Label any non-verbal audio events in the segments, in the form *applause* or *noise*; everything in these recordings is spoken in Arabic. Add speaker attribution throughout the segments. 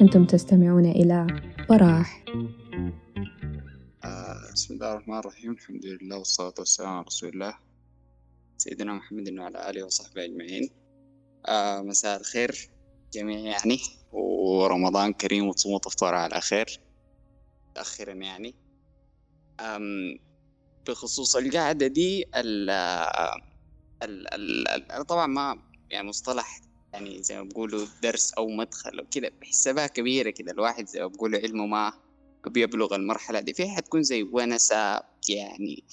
Speaker 1: أنتم تستمعون إلى براح
Speaker 2: آه، بسم الله الرحمن الرحيم. الحمد لله والصلاة والسلام على رسول الله. سيدنا محمد وعلى آله وصحبه أجمعين. آه، مساء الخير جميع يعني ورمضان كريم وتصوموا تفطروا على خير متأخرا يعني. بخصوص القعدة دي ال ال ال طبعا ما يعني مصطلح يعني زي ما بقولوا درس أو مدخل كده بحسبها كبيرة كده الواحد زي ما بقولوا علمه ما بيبلغ المرحلة دي. فيها حتكون زي ونسة يعني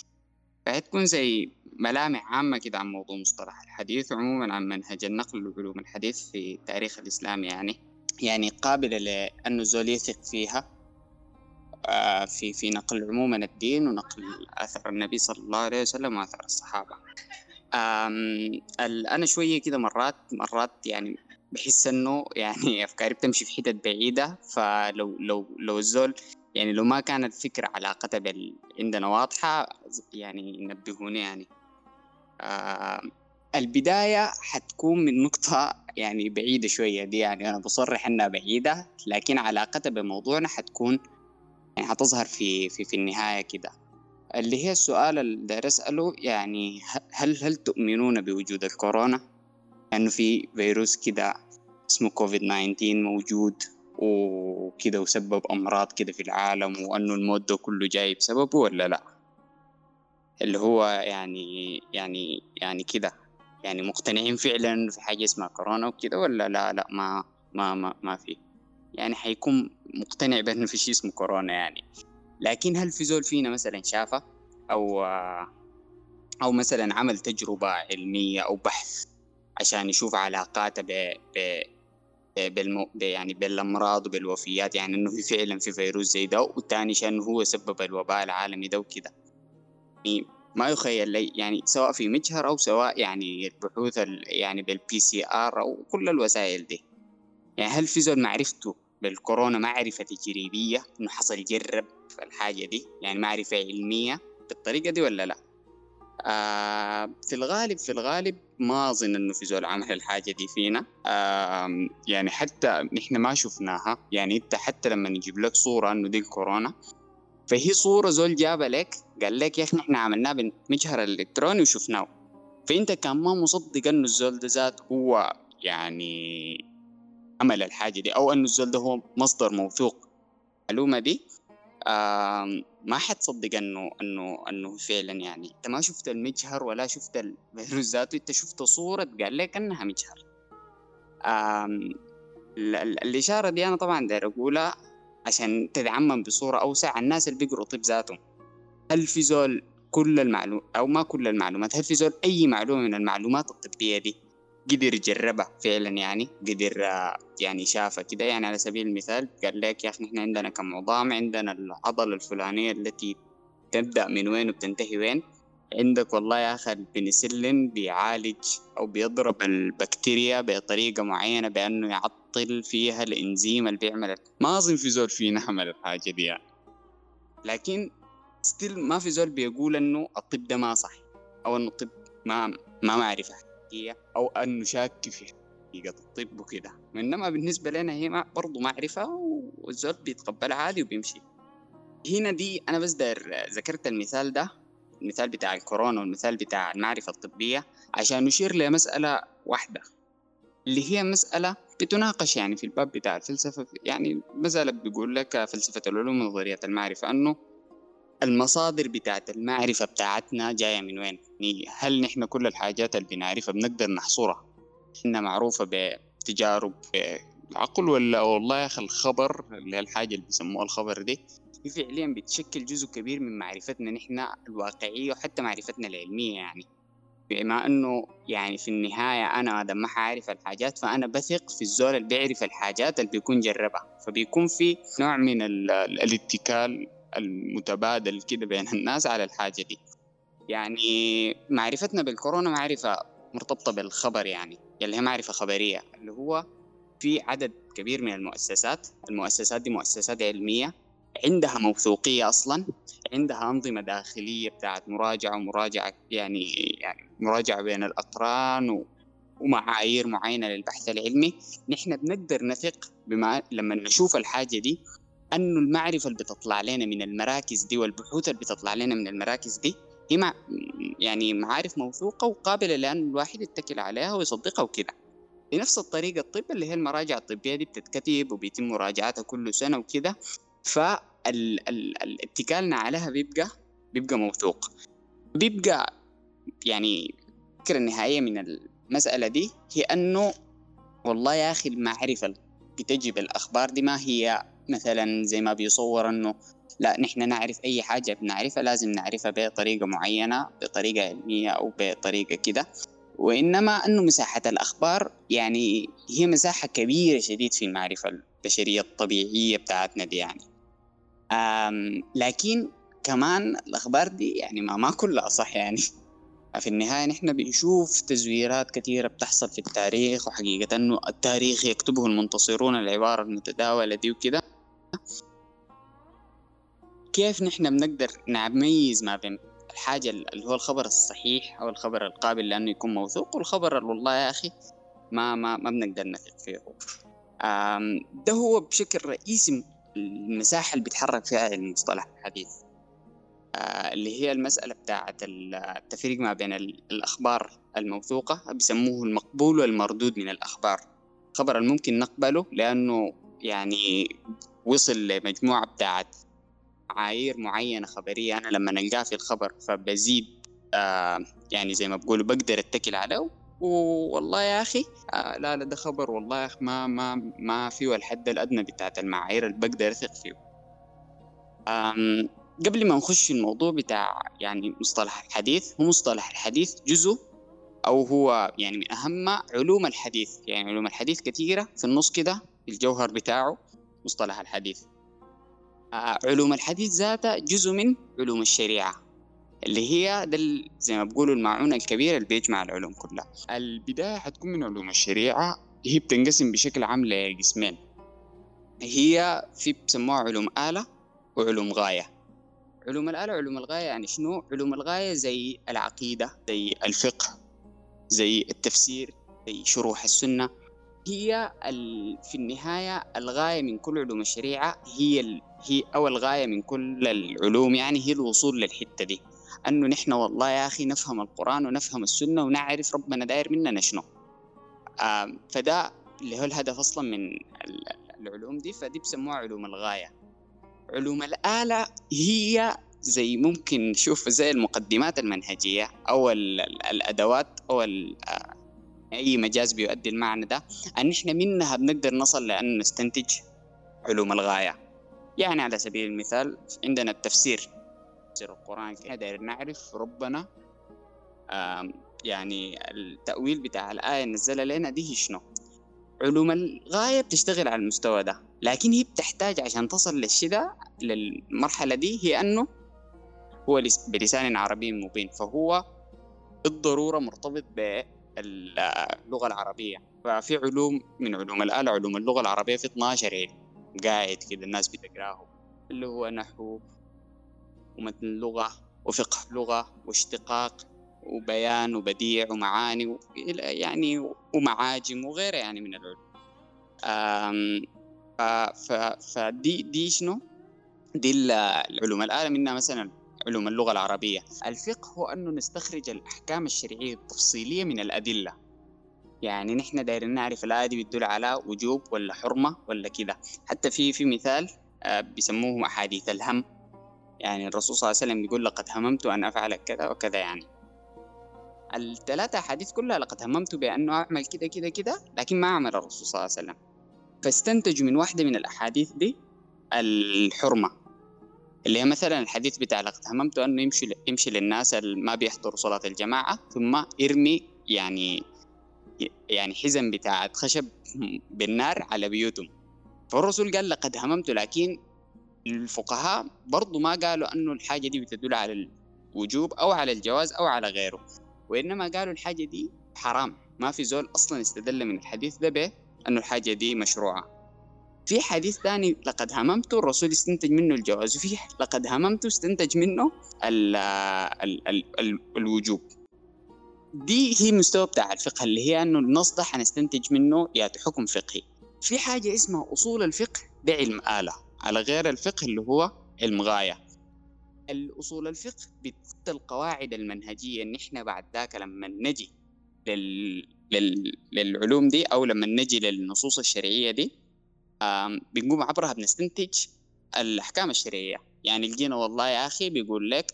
Speaker 2: حتكون زي ملامح عامة كده عن موضوع مصطلح الحديث عموما عن منهج النقل وعلوم الحديث في التاريخ الإسلامي يعني يعني قابلة لأنه الزول يثق فيها. في في نقل عموما الدين ونقل أثر النبي صلى الله عليه وسلم وأثر الصحابة. أنا شوية كده مرات مرات يعني بحس إنه يعني *laughs* أفكاري بتمشي في حتت بعيدة. فلو لو لو الزول يعني لو ما كانت الفكرة علاقتها بال عندنا واضحة يعني ينبهوني يعني. آه البداية حتكون من نقطة يعني بعيدة شوية دي يعني أنا بصرح إنها بعيدة لكن علاقتها بموضوعنا حتكون يعني حتظهر في في في النهاية كده اللي هي السؤال اللي داير أسأله يعني هل هل تؤمنون بوجود الكورونا؟ لأنه يعني في فيروس كده اسمه كوفيد 19 موجود وكده وسبب أمراض كده في العالم وأنه الموت ده كله جاي بسببه ولا لأ؟ اللي هو يعني يعني يعني كده يعني مقتنعين فعلا في حاجة اسمها كورونا وكده ولا لأ لأ ما ما ما, ما في يعني حيكون مقتنع بأنه في شيء اسمه كورونا يعني. لكن هل في زول فينا مثلا شافه؟ أو أو مثلا عمل تجربة علمية أو بحث عشان يشوف علاقاته ب ب بالمو... يعني بالأمراض وبالوفيات يعني إنه في فعلا في فيروس زي ده والتاني عشان هو سبب الوباء العالمي ده وكده. يعني ما يخيل لي يعني سواء في مجهر أو سواء يعني البحوث يعني بال PCR أو كل الوسائل دي. يعني هل في زول معرفته بالكورونا معرفة تجريبية إنه حصل يجرب في الحاجة دي يعني معرفة علمية بالطريقة دي ولا لا؟ آه في الغالب في الغالب ما أظن إنه في زول عمل الحاجة دي فينا. آه يعني حتى نحن ما شفناها. يعني أنت حتى لما نجيب لك صورة إنه دي الكورونا فهي صورة زول جابها لك قال لك يا أخي نحن عملناه بالمجهر الإلكتروني وشفناه. فأنت كان ما مصدق إنه الزول ده ذات هو يعني عمل الحاجة دي أو إنه الزول ده هو مصدر موثوق. المعلومة دي آه ما حتصدق إنه إنه إنه فعلا يعني. أنت ما شفت المجهر ولا شفت *laughs* الفيروس ذاته أنت شفت صورة قال لك إنها مجهر. آه الإشارة دي أنا طبعا داير أقولها عشان تتعمم بصورة أوسع الناس اللي بيقروا طب ذاتهم. هل في زول كل المعلومات أو ما كل المعلومات هل في زول أي معلومة من المعلومات الطبية دي قدر يجربها فعلا يعني؟ قدر يعني شافها كده يعني على سبيل المثال قال لك يا أخي نحن عندنا كم عظام عندنا العضلة الفلانية التي تبدأ من وين وبتنتهي وين. عندك والله يا أخي البنسلين بيعالج أو بيضرب البكتيريا بطريقة معينة بأنه يعطل فيها الإنزيم اللي بيعمل ما أظن في زول فينا عمل الحاجة دي يعني. لكن ستيل ما في زول بيقول إنه الطب ده ما صح أو إنه الطب ما ما معرفة حقيقية أو أن نشك في حقيقة الطب وكده. إنما بالنسبة لنا هي برضو معرفة والزول بيتقبلها عادي وبيمشي. هنا دي أنا بس داير ذكرت المثال ده المثال بتاع الكورونا والمثال بتاع المعرفة الطبية عشان نشير لمسألة واحدة اللي هي مسألة بتناقش يعني في الباب بتاع الفلسفة. يعني مسألة بيقول لك فلسفة العلوم نظرية المعرفة أنه المصادر بتاعت المعرفة بتاعتنا جاية من وين؟ هل نحن كل الحاجات اللي بنعرفها بنقدر نحصرها؟ إنها معروفة بتجارب العقل ولا والله يا أخي الخبر اللي هي الحاجة اللي بيسموها الخبر دي هي فعليا بتشكل جزء كبير من معرفتنا نحن الواقعية وحتى معرفتنا العلمية يعني. بما إنه يعني في النهاية أنا لما حعرف الحاجات فأنا بثق في الزول اللي بيعرف الحاجات اللي بيكون جربها. فبيكون في نوع من الاتكال المتبادل كده بين الناس على الحاجة دي. يعني معرفتنا بالكورونا معرفة مرتبطة بالخبر يعني اللي هي معرفة خبرية اللي هو في عدد كبير من المؤسسات المؤسسات دي مؤسسات علمية عندها موثوقية أصلا عندها أنظمة داخلية بتاعت مراجعة ومراجعة يعني يعني مراجعة بين الأقران و ومعايير معينة للبحث العلمي. نحن بنقدر نثق بما لما نشوف الحاجة دي أنه المعرفة اللي بتطلع لنا من المراكز دي والبحوث اللي بتطلع لنا من المراكز دي هي مع يعني معارف موثوقة وقابلة لأن الواحد يتكل عليها ويصدقها وكده. بنفس الطريقة الطب اللي هي المراجع الطبية دي بتتكتب وبيتم مراجعتها كل سنة وكده فالاتكالنا عليها بيبقى بيبقى موثوق. بيبقى يعني الفكرة النهائية من المسألة دي هي أنه والله يا أخي المعرفة بتجي بالأخبار دي ما هي مثلا زي ما بيصور أنه لا نحن نعرف أي حاجة بنعرفها لازم نعرفها بطريقة معينة بطريقة علمية أو بطريقة كده. وإنما أنه مساحة الأخبار يعني هي مساحة كبيرة شديد في المعرفة البشرية الطبيعية بتاعتنا دي يعني. لكن كمان الأخبار دي يعني ما, ما كلها صح يعني. في النهاية نحن بنشوف تزويرات كثيرة بتحصل في التاريخ وحقيقة أنه التاريخ يكتبه المنتصرون العبارة المتداولة دي وكده. كيف نحن بنقدر نميز ما بين الحاجة اللي هو الخبر الصحيح أو الخبر القابل لأنه يكون موثوق والخبر اللي والله يا أخي ما ما ما بنقدر نثق فيه. ده هو بشكل رئيسي المساحة اللي بيتحرك فيها المصطلح الحديث. آه، اللي هي المسألة بتاعة التفريق ما بين الأخبار الموثوقة بيسموه المقبول والمردود من الأخبار. الخبر الممكن نقبله لأنه يعني وصل لمجموعة بتاعة معايير معينة خبرية أنا لما نلقاه في الخبر فبزيد آه يعني زي ما بقولوا بقدر أتكل عليه. والله يا أخي آه لا لا ده خبر والله يا أخي ما ما ما فيه الحد الأدنى بتاعت المعايير اللي بقدر أثق فيه. قبل ما نخش في الموضوع بتاع يعني مصطلح الحديث هو مصطلح الحديث جزء أو هو يعني من أهم علوم الحديث. يعني علوم الحديث كثيرة في النص كده الجوهر بتاعه مصطلح الحديث. علوم الحديث ذاتها جزء من علوم الشريعة اللي هي ده زي ما بقولوا المعونة الكبيرة اللي بيجمع العلوم كلها البداية حتكون من علوم الشريعة هي بتنقسم بشكل عام لقسمين هي في بسموها علوم آلة وعلوم غاية علوم الآلة وعلوم الغاية يعني شنو؟ علوم الغاية زي العقيدة زي الفقه زي التفسير زي شروح السنة هي في النهاية الغاية من كل علوم الشريعة هي. هي أو الغاية من كل العلوم يعني هي الوصول للحتة دي. أنه نحن والله يا أخي نفهم القرآن ونفهم السنة ونعرف ربنا داير مننا شنو آه فده اللي هو الهدف أصلا من العلوم دي. فدي بسموها علوم الغاية. علوم الآلة هي زي ممكن نشوف زي المقدمات المنهجية أو الأدوات أو آه، أي مجاز بيؤدي المعنى ده. أن إحنا منها بنقدر نصل لأن نستنتج علوم الغاية. يعني على سبيل المثال عندنا التفسير تفسير القرآن نقدر نعرف ربنا يعني التأويل بتاع الآية نزلها لنا دي شنو؟ علوم الغاية بتشتغل على المستوى ده لكن هي بتحتاج عشان تصل للشيء ده للمرحلة دي هي أنه هو بلسان عربي مبين فهو بالضرورة مرتبط باللغة العربية. ففي علوم من علوم الآلة علوم اللغة العربية في 12 علم قاعد كده الناس بتقراه اللي هو نحو ومتن لغة وفقه لغة واشتقاق وبيان وبديع ومعاني يعني ومعاجم وغيرها يعني من العلوم. فدي دي شنو؟ دي العلوم. الآلة منها مثلا علوم اللغة العربية. الفقه هو أنه نستخرج الأحكام الشرعية التفصيلية من الأدلة. يعني نحن دايرين نعرف الآية دي بتدل على وجوب ولا حرمة ولا كده حتى في في مثال آه، بيسموه أحاديث الهم. يعني الرسول صلى الله عليه وسلم بيقول لقد هممت أن أفعل كذا وكذا يعني. الثلاثة أحاديث كلها لقد هممت بأنه أعمل كده كده كده لكن ما عمل الرسول صلى الله عليه وسلم. فاستنتجوا من واحدة من الأحاديث دي الحرمة. اللي هي مثلا الحديث بتاع لقد هممت أنه يمشي يمشي للناس اللي ما بيحضروا صلاة الجماعة ثم يرمي يعني يعني حزم بتاعت خشب بالنار على بيوتهم. فالرسول قال لقد هممت لكن الفقهاء برضو ما قالوا أنه الحاجة دي بتدل على الوجوب أو على الجواز أو على غيره. وإنما قالوا الحاجة دي حرام ما في زول أصلا استدل من الحديث ده به أنه الحاجة دي مشروعة. في حديث ثاني لقد هممت الرسول استنتج منه الجواز وفي لقد هممت استنتج منه ال ال ال ال الوجوب. دي هي مستوى بتاع الفقه اللي هي إنه النص ده حنستنتج منه يا حكم فقهي. في حاجة اسمها أصول الفقه بعلم آلة على غير الفقه اللي هو علم غاية. الأصول الفقه بتحط القواعد المنهجية إن إحنا بعد ذاك لما نجي لل... لل... للعلوم دي أو لما نجي للنصوص الشرعية دي بنقوم عبرها بنستنتج الأحكام الشرعية. يعني لقينا والله يا أخي بيقول لك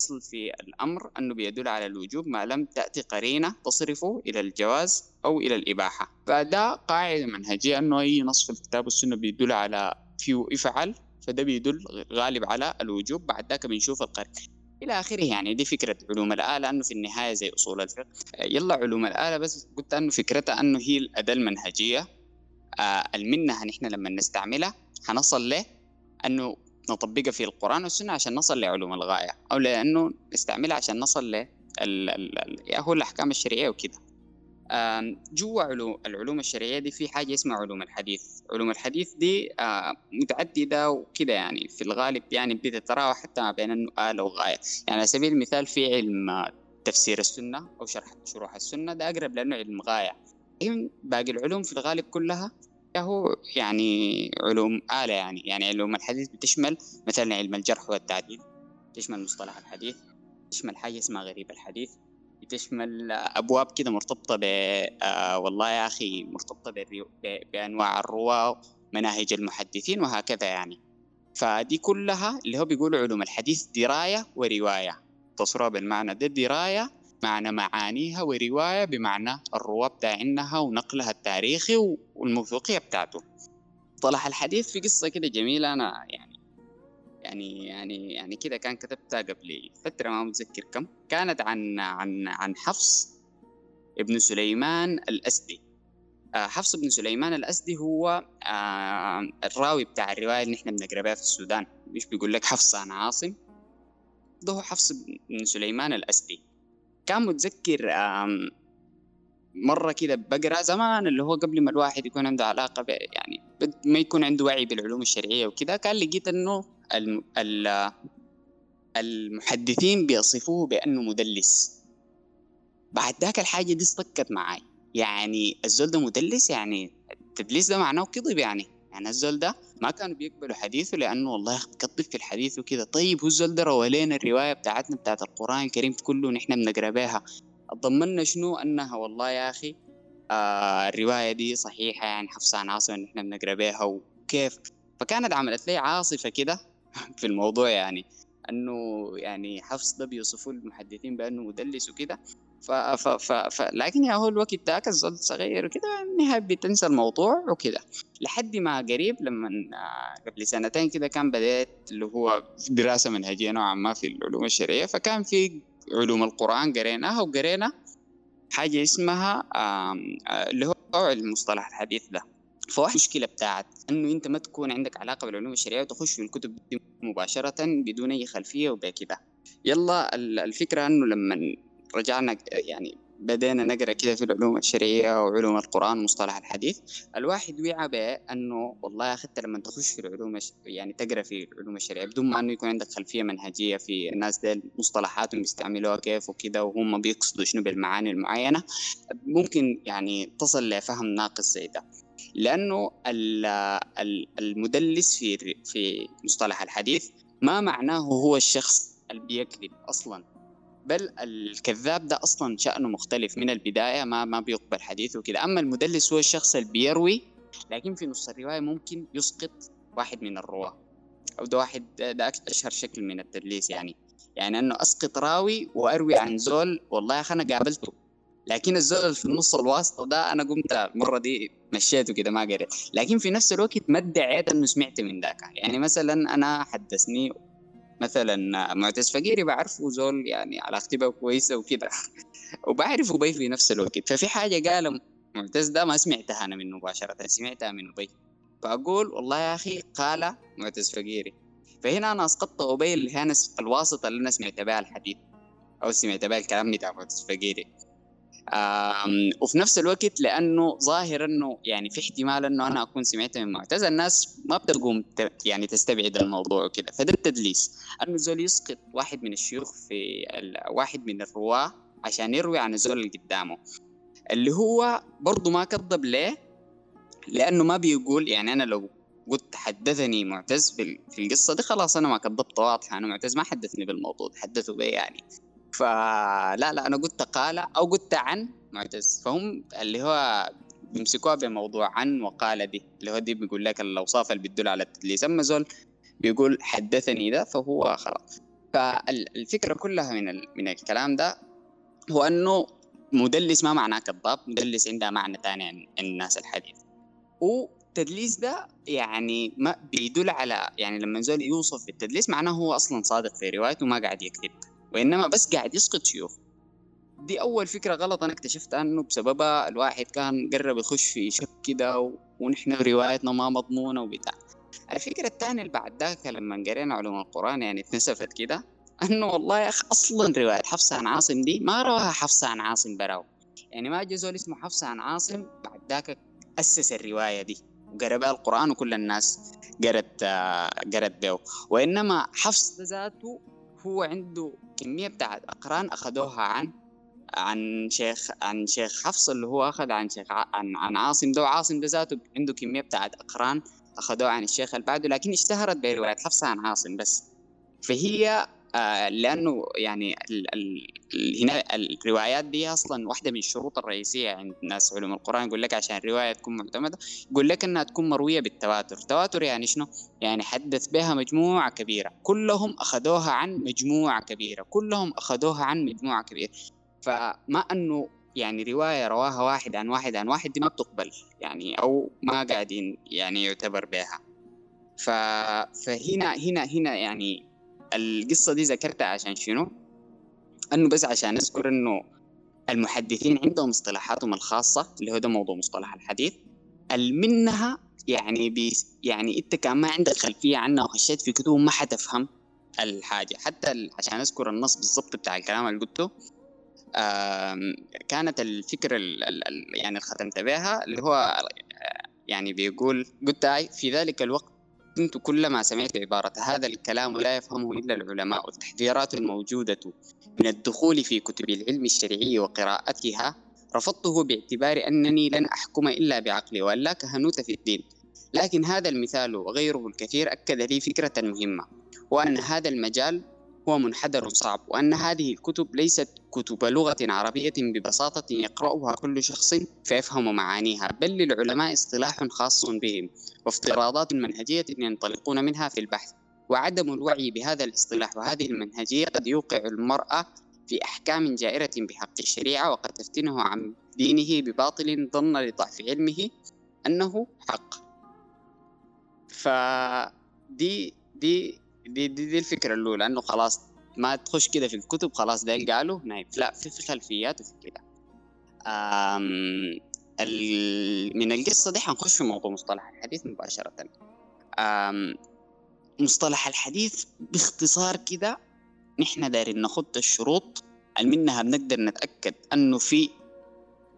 Speaker 2: أصل في الأمر أنه بيدل على الوجوب ما لم تأتي قرينة تصرفه إلى الجواز أو إلى الإباحة. فده قاعدة منهجية أنه أي نص في الكتاب والسنة بيدل على فيه افعل فده بيدل غالب على الوجوب بعد ذاك بنشوف القرن إلى آخره يعني دي فكرة علوم الآلة أنه في النهاية زي أصول الفقه. يلا علوم الآلة بس قلت أنه فكرتها أنه هي الأداة المنهجية. آه المنها نحن لما نستعملها حنصل له أنه نطبقها في القرآن والسنة عشان نصل لعلوم الغاية أو لأنه نستعملها عشان نصل ل هو الأحكام الشرعية وكده. جوا العلوم الشرعية دي في حاجة اسمها علوم الحديث. علوم الحديث دي متعددة وكده يعني في الغالب يعني بتتراوح حتى ما بين آلة وغاية يعني على سبيل المثال في علم تفسير السنة أو شرح شروح السنة ده أقرب لأنه علم غاية. باقي العلوم في الغالب كلها هو يعني علوم آلة يعني يعني علوم الحديث بتشمل مثلا علم الجرح والتعديل تشمل مصطلح الحديث تشمل حاجة اسمها غريب الحديث بتشمل أبواب كده مرتبطة ب آه والله يا أخي مرتبطة بأنواع الرواة مناهج المحدثين وهكذا يعني. فدي كلها اللي هو بيقولوا علوم الحديث دراية ورواية تصرها بالمعنى ده دراية معنى معانيها ورواية بمعنى الرواه بتاعينها ونقلها التاريخي والموثوقية بتاعته. طلع الحديث في قصة كده جميلة أنا يعني يعني يعني يعني كده كان كتبتها قبل فترة ما متذكر كم. كانت عن عن عن حفص ابن سليمان الأسدي. آه، حفص بن سليمان الأسدي هو آه، الراوي بتاع الرواية اللي إحنا بنقرأ بها في السودان. مش بيقول لك؟ حفص عن عاصم. ده هو حفص بن سليمان الأسدي. كان متذكر مرة كده بقرأ زمان اللي هو قبل ما الواحد يكون عنده علاقة يعني ما يكون عنده وعي بالعلوم الشرعية وكده كان لقيت إنه المحدثين بيصفوه بأنه مدلس. بعد ذاك الحاجة دي استكت معاي. يعني الزول ده مدلس يعني التدليس ده معناه كذب يعني. يعني الزول ده؟ ما كانوا بيقبلوا حديثه لأنه والله بكذب في الحديث وكده. طيب هو الزول ده روى لنا الرواية بتاعتنا بتاعت القرآن الكريم كله نحن بنقرأ بها. ضمنا شنو؟ أنها والله يا أخي آه الرواية دي صحيحة يعني حفصة عاصمة نحن بنقرأ بها وكيف؟ فكانت عملت لي عاصفة كده *laughs* في الموضوع يعني. أنه يعني حفص ده بيوصفوه المحدثين بأنه مدلس وكده. ف, ف, ف, ف لكن هو الوقت ذاك الزول صغير وكده النهاية بتنسى الموضوع وكده. لحد ما قريب لما قبل سنتين كده كان بديت اللي هو دراسة منهجية نوعا ما في العلوم الشرعية فكان في علوم القرآن قريناها وقرينا حاجة اسمها اللي هو المصطلح الحديث ده. فواحد المشكلة بتاعت إنه أنت ما تكون عندك علاقة بالعلوم الشرعية وتخش في الكتب دي مباشرة بدون أي خلفية وبكده. يلا الفكرة إنه لما رجعنا يعني بدينا نقرأ كده في العلوم الشرعية وعلوم القرآن مصطلح الحديث. الواحد وعى بأنه والله أخي لما تخش في العلوم يعني تقرأ في العلوم الشرعية بدون ما إنه يكون عندك خلفية منهجية في الناس دي مصطلحاتهم بيستعملوها كيف وكده وهم بيقصدوا شنو بالمعاني المعينة ممكن يعني تصل لفهم ناقص زي ده. لأنه المدلس في في مصطلح الحديث ما معناه هو الشخص اللي بيكذب أصلا. بل الكذاب ده أصلا شأنه مختلف من البداية ما ما بيقبل حديثه كده أما المدلس هو الشخص اللي بيروي لكن في نص الرواية ممكن يسقط واحد من الرواة. أو ده واحد ده أشهر شكل من التدليس يعني. يعني أنه أسقط راوي وأروي عن زول والله يا أخي أنا قابلته. لكن الزول في النص الواسطة ده أنا قمت المرة دي مشيته كده ما قريت. لكن في نفس الوقت ما ادعيت إنه سمعت من ذاك. يعني مثلا أنا حدثني مثلا معتز فقيري بعرفه زول يعني علاقتي به كويسة وكده. وبعرف ابي في نفس الوقت. ففي حاجة قال معتز ده ما سمعتها أنا منه مباشرة سمعتها من أبي. فأقول والله يا أخي قال معتز فقيري. فهنا أنا أسقطت أبي اللي هي الواسطة اللي أنا سمعت بها الحديث أو سمعت بها الكلام بتاع معتز فقيري. وفي نفس الوقت لأنه ظاهر إنه يعني في احتمال إنه أنا أكون سمعت من معتز الناس ما بتقوم يعني تستبعد الموضوع وكده. فده التدليس. إنه زول يسقط واحد من الشيوخ في واحد من الرواة عشان يروي عن الزول اللي قدامه. اللي هو برضه ما كذب ليه؟ لأنه ما بيقول يعني أنا لو قلت حدثني معتز في القصة دي خلاص أنا ما كذبت واضحة أنا معتز ما حدثني بالموضوع تحدثوا به يعني. فلا لا أنا قلت قال أو قلت عن معتز فهم اللي هو بيمسكوها بموضوع عن وقال دي اللي هو دي بيقول لك الأوصاف اللي بتدل على التدليس أما زول بيقول حدثني ده فهو خلاص. فالفكرة كلها من من الكلام ده هو أنه مدلس ما معناه كذاب مدلس عنده معنى ثاني عن الناس الحديث. والتدليس ده يعني ما بيدل على يعني لما زول يوصف بالتدليس معناه هو أصلا صادق في روايته ما قاعد يكذب. وإنما بس قاعد يسقط شيوخ. دي أول فكرة غلط أنا اكتشفتها انه بسببها. الواحد كان قرب يخش في شك كده ونحن روايتنا ما مضمونة وبتاع. الفكرة الثانية اللي بعد ذاك لما قرينا علوم القرآن يعني اتنسفت كده إنه والله يا أخي أصلا رواية حفصة عن عاصم دي ما رواها حفصة عن عاصم براو. يعني ما جا زول اسمه حفصة عن عاصم بعد ذاك أسس الرواية دي وقرأ بها القرآن وكل الناس قرت قرت به. وإنما حفص ذاته هو عنده كمية بتاعت أقران أخذوها عن عن شيخ عن شيخ حفص اللي هو أخذ عن شيخ عن, عن عاصم ده وعاصم ده ذاته عنده كمية بتاعت أقران أخذوها عن الشيخ اللي بعده لكن اشتهرت برواية حفصة عن عاصم بس. فهي آه لأنه يعني هنا الروايات دي أصلا واحدة من الشروط الرئيسية عند ناس علوم القرآن يقول لك عشان الرواية تكون معتمدة يقول لك إنها تكون مروية بالتواتر. التواتر يعني شنو؟ يعني حدث بها مجموعة كبيرة. كلهم أخذوها عن مجموعة كبيرة. كلهم أخذوها عن مجموعة كبيرة. فما أنه يعني رواية رواها واحد عن واحد عن واحد دي ما بتقبل يعني أو ما قاعدين يعني يعتبر بها. فهنا هنا هنا يعني القصة دي ذكرتها عشان شنو؟ إنه بس عشان أذكر إنه المحدثين عندهم اصطلاحاتهم الخاصة اللي هو ده موضوع مصطلح الحديث منها يعني بي يعني أنت كان ما عندك خلفية عنها وخشيت في كتب ما حتفهم الحاجة حتى عشان أذكر النص بالضبط بتاع الكلام اللي قلته كانت الفكرة يعني اللي ختمت بها اللي هو يعني بيقول قلت في ذلك الوقت كنت كلما سمعت عبارة هذا الكلام لا يفهمه إلا العلماء. والتحذيرات الموجودة من الدخول في كتب العلم الشرعي وقراءتها رفضته باعتبار أنني لن أحكم إلا بعقلي وأن لا كهنوت في الدين. لكن هذا المثال وغيره الكثير أكد لي فكرة مهمة وأن هذا المجال هو منحدر صعب وأن هذه الكتب ليست كتب لغة عربية ببساطة يقرأها كل شخص فيفهم معانيها بل للعلماء اصطلاح خاص بهم وافتراضات منهجية ينطلقون منها في البحث وعدم الوعي بهذا الاصطلاح وهذه المنهجية قد يوقع المرأة في أحكام جائرة بحق الشريعة وقد تفتنه عن دينه بباطل ظن لضعف علمه أنه حق. فدي دي دي, دي, دي الفكرة الأولى أنه خلاص ما تخش كده في الكتب خلاص ده قالوا نايم. لا في في خلفيات وفي كده. من القصة دي حنخش في موضوع مصطلح الحديث مباشرة. مصطلح الحديث باختصار كده نحن دايرين نخط الشروط منها بنقدر نتأكد أنه في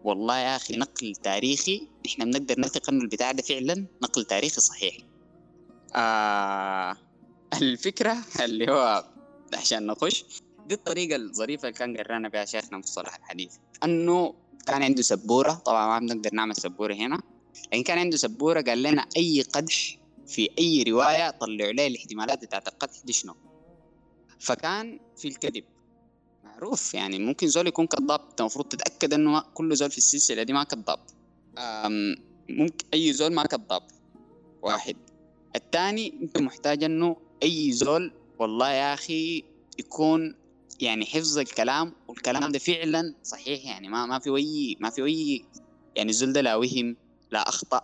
Speaker 2: والله يا أخي نقل تاريخي. نحن بنقدر نثق أنه البتاع ده فعلا نقل تاريخي صحيح. آه الفكرة اللي هو *laughs* عشان نخش. دي الطريقة الظريفة اللي كان قرأنا بها شيخنا مصطلح الحديث. أنه كان عنده سبورة طبعا ما بنقدر نعمل سبورة هنا لكن كان عنده سبورة قال لنا أي قدح في أي رواية طلعوا لي الاحتمالات بتاعت القدح دي شنو. فكان في الكذب. معروف يعني ممكن زول يكون كذاب المفروض تتأكد إنه كل زول في السلسلة دي ما كذاب. ممكن أي زول ما كذاب. واحد. الثاني أنت محتاج إنه أي زول والله يا أخي يكون يعني حفظ الكلام والكلام ده فعلا صحيح يعني ما ما في اي ما في اي يعني الزول ده لا وهم لا أخطأ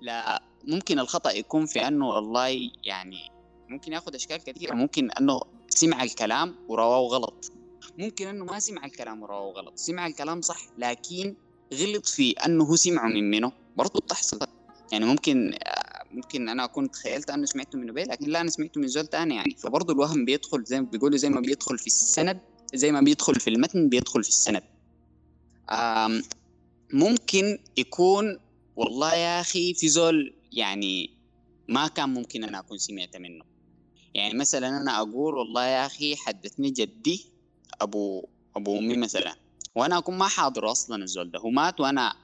Speaker 2: لا ممكن الخطأ يكون في أنه والله يعني ممكن ياخذ أشكال كثيره ممكن أنه سمع الكلام ورواه غلط ممكن أنه ما سمع الكلام ورواه غلط سمع الكلام صح لكن غلط في أنه سمعه من منه برضه بتحصل يعني ممكن ممكن أنا أكون تخيلت انه سمعته من نبيل لكن لا أنا سمعته من زول تاني يعني. فبرضه الوهم بيدخل زي ما بيقولوا زي ما بيدخل في السند زي ما بيدخل في المتن بيدخل في السند. ممكن يكون والله يا أخي في زول يعني ما كان ممكن أنا أكون سمعت منه. يعني مثلا أنا أقول والله يا أخي حدثني جدي أبو أبو أمي مثلا. وأنا أكون ما حاضر أصلا الزول ده. هو مات وأنا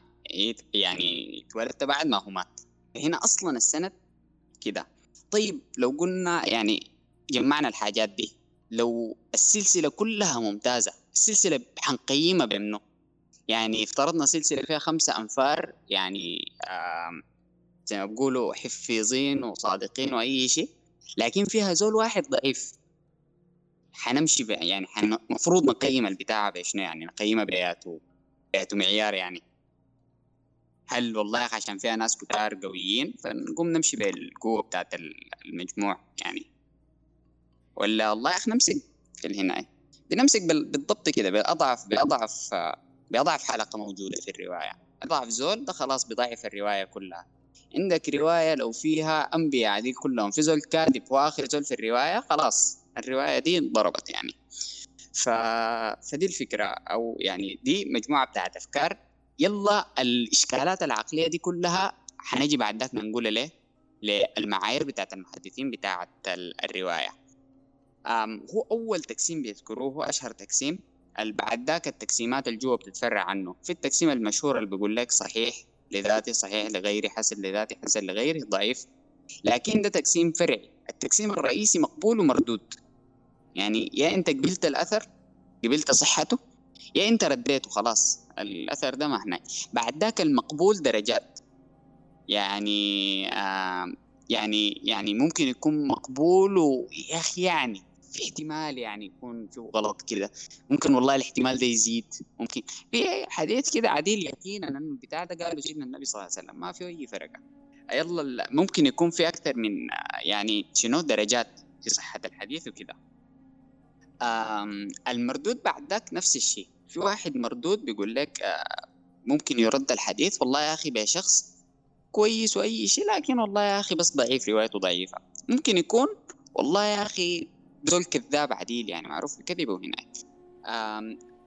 Speaker 2: يعني اتولدت بعد ما هو مات. هنا أصلا السند كده. طيب لو قلنا يعني جمعنا الحاجات دي لو السلسلة كلها ممتازة السلسلة حنقيمها بأنه؟ يعني افترضنا سلسلة فيها خمسة أنفار يعني زي ما بقولوا حفيظين وصادقين وأي شيء لكن فيها زول واحد ضعيف. حنمشي يعني المفروض نقيم البتاع بشنو يعني؟ نقيمها بياته بياته معيار يعني. هل والله عشان فيها ناس كتار قويين فنقوم نمشي بالقوة بتاعت المجموع يعني. ولا والله أخي نمسك في الهناية بنمسك بالضبط كده بأضعف بأضعف بأضعف حلقة موجودة في الرواية. أضعف زول ده خلاص بضعف الرواية كلها. عندك رواية لو فيها أنبياء دي كلهم في زول كاذب وآخر زول في الرواية خلاص الرواية دي ضربت يعني. ف... فدي الفكرة. أو يعني دي مجموعة بتاعت أفكار يلا الإشكالات العقلية دي كلها حنجي بعد ذاك نقول ليه؟ للمعايير بتاعت المحدثين بتاعت الرواية. هو أول تقسيم بيذكروه هو أشهر تقسيم. بعد ذاك التقسيمات الجوا بتتفرع عنه. في التقسيم المشهور اللي بيقول لك صحيح لذاته صحيح لغيره حسن لذاته حسن لغيره ضعيف. لكن ده تقسيم فرعي. التقسيم الرئيسي مقبول ومردود. يعني يا إنت قبلت الأثر قبلت صحته يا إنت رديته خلاص. الأثر ده ما هنا بعد ذاك المقبول درجات. يعني آه يعني يعني ممكن يكون مقبول ويا أخي يعني في احتمال يعني يكون في غلط كده. ممكن والله الاحتمال ده يزيد. ممكن. في حديث كده عديل يقينا انه البتاع ده قالوا سيدنا النبي صلى الله عليه وسلم. ما في أي فرق. يلا ممكن يكون في أكثر من يعني شنو درجات في صحة الحديث وكده. المردود بعد ذاك نفس الشيء. في واحد مردود بيقول لك آه، ممكن يرد الحديث والله يا أخي بشخص كويس وأي شيء لكن والله يا أخي بس ضعيف روايته ضعيفة. ممكن يكون والله يا أخي دول كذاب عديل يعني معروف بكذبه هناك.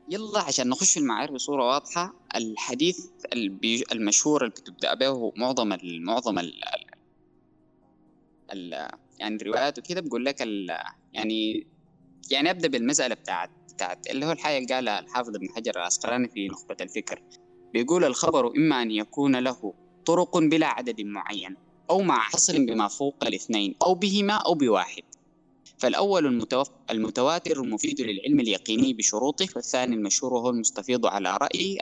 Speaker 2: يلا عشان نخش في المعايير بصورة واضحة الحديث المشهور اللي بتبدأ به معظم معظم ال يعني الروايات وكده بقول لك يعني يعني أبدأ بالمسألة بتاعت بتاعت اللي هو الحاجة اللي قالها الحافظ ابن حجر العسقلاني في نخبة الفكر. بيقول الخبر إما أن يكون له طرق بلا عدد معين أو مع حصر بما فوق الاثنين أو بهما أو بواحد. فالأول المتواتر المفيد للعلم اليقيني بشروطه والثاني المشهور وهو المستفيض على رأيه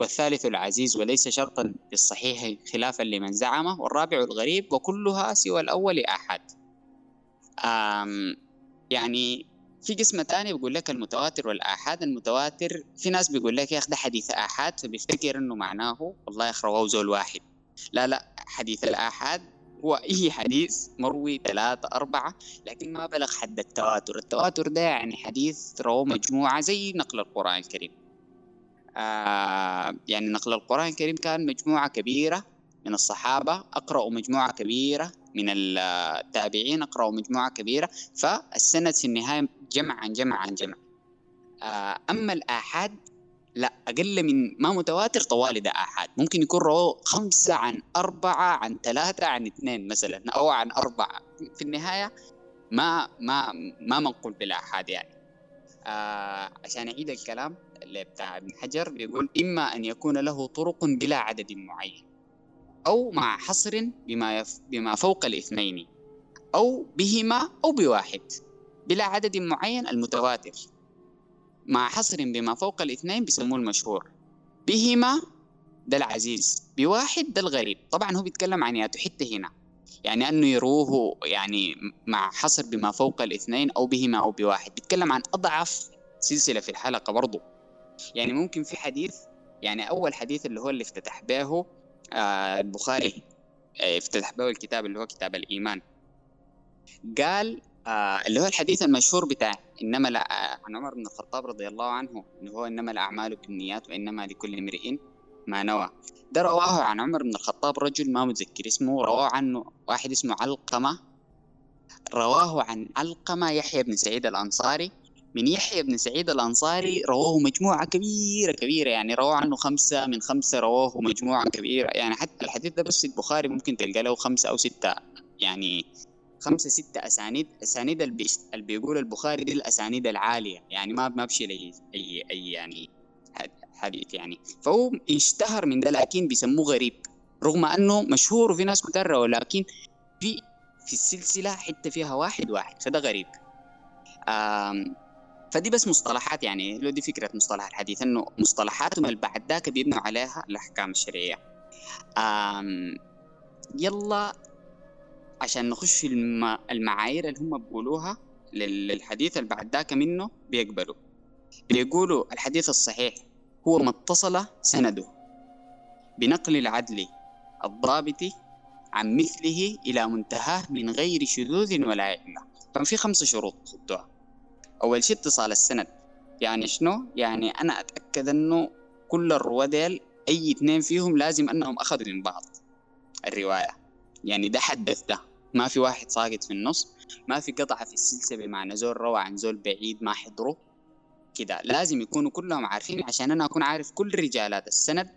Speaker 2: والثالث العزيز وليس شرطا للصحيح خلافا لمن زعمه والرابع الغريب وكلها سوى الأول آحاد يعني في قسم تاني بيقول لك المتواتر والآحاد. المتواتر في ناس بيقول لك يا أخي ده حديث آحاد فبيفتكر إنه معناه والله يا رواه زول واحد. لا لا حديث الآحاد هو أي حديث مروي ثلاثة أربعة لكن ما بلغ حد التواتر. التواتر ده يعني حديث رواه مجموعة زي نقل القرآن الكريم. آه يعني نقل القرآن الكريم كان مجموعة كبيرة من الصحابة أقرأوا مجموعة كبيرة من التابعين أقرأوا مجموعة كبيرة فالسند في النهاية جمع عن جمع عن جمع آه أما الآحاد لا أقل من ما متواتر طوالي ده آحاد. ممكن يكون رواه خمسة عن أربعة عن ثلاثة عن اثنين مثلا أو عن أربعة. في النهاية ما ما ما منقول بالآحاد يعني. آه عشان أعيد الكلام اللي بتاع ابن حجر بيقول إما أن يكون له طرق بلا عدد معين. أو مع حصر بما يف بما فوق الاثنين أو بهما أو بواحد بلا عدد معين المتواتر. مع حصر بما فوق الاثنين بيسموه المشهور. بهما ده العزيز بواحد ده الغريب. طبعا هو بيتكلم عن ياتو حتة هنا. يعني أنه يروه يعني مع حصر بما فوق الاثنين أو بهما أو بواحد. بيتكلم عن أضعف سلسلة في الحلقة برضو. يعني ممكن في حديث يعني أول حديث اللي هو اللي افتتح به البخاري آه افتتح به الكتاب اللي هو كتاب الإيمان. قال آه اللي هو الحديث المشهور بتاع إنما لا عن عمر بن الخطاب رضي الله عنه انه هو إنما الأعمال بالنيات وإنما لكل امرئ ما نوى. ده رواه عن عمر بن الخطاب رجل ما متذكر اسمه رواه عنه واحد اسمه علقمة رواه عن علقمة يحيى بن سعيد الأنصاري من يحيى بن سعيد الأنصاري رواه مجموعة كبيرة كبيرة يعني رواه عنه خمسة من خمسة رواه مجموعة كبيرة. يعني حتى الحديث ده بس البخاري ممكن تلقى له خمسة أو ستة يعني خمسة ستة أسانيد أسانيد اللي بيقول البخاري دي الأسانيد العالية. يعني ما ما بشي أي أي يعني حديث يعني. فهو اشتهر من ده لكن بيسموه غريب رغم أنه مشهور وفي ناس كتير ولكن في في السلسلة حتى فيها واحد واحد. فده غريب. فدي بس مصطلحات يعني لو دي فكرة مصطلح الحديث إنه مصطلحاتهم اللي بعد ذاك بيبنوا عليها الأحكام الشرعية. يلا عشان نخش في المعايير اللي هم بيقولوها للحديث اللي بعد ذاك منه بيقبلوا. بيقولوا الحديث الصحيح هو ما اتصل سنده بنقل العدل الضابط عن مثله إلى منتهاه من غير شذوذ ولا علة ففي خمس شروط خدوها أول شيء اتصال السند. يعني شنو؟ يعني أنا أتأكد أنه كل الرواة ديل أي اثنين فيهم لازم أنهم أخذوا من بعض. الرواية. يعني ده حدث ده ما في واحد ساقط في النص. ما في قطعة في السلسلة بمعنى زول روى عن زول بعيد ما حضره. كده. لازم يكونوا كلهم عارفين عشان أنا أكون عارف كل رجالات السند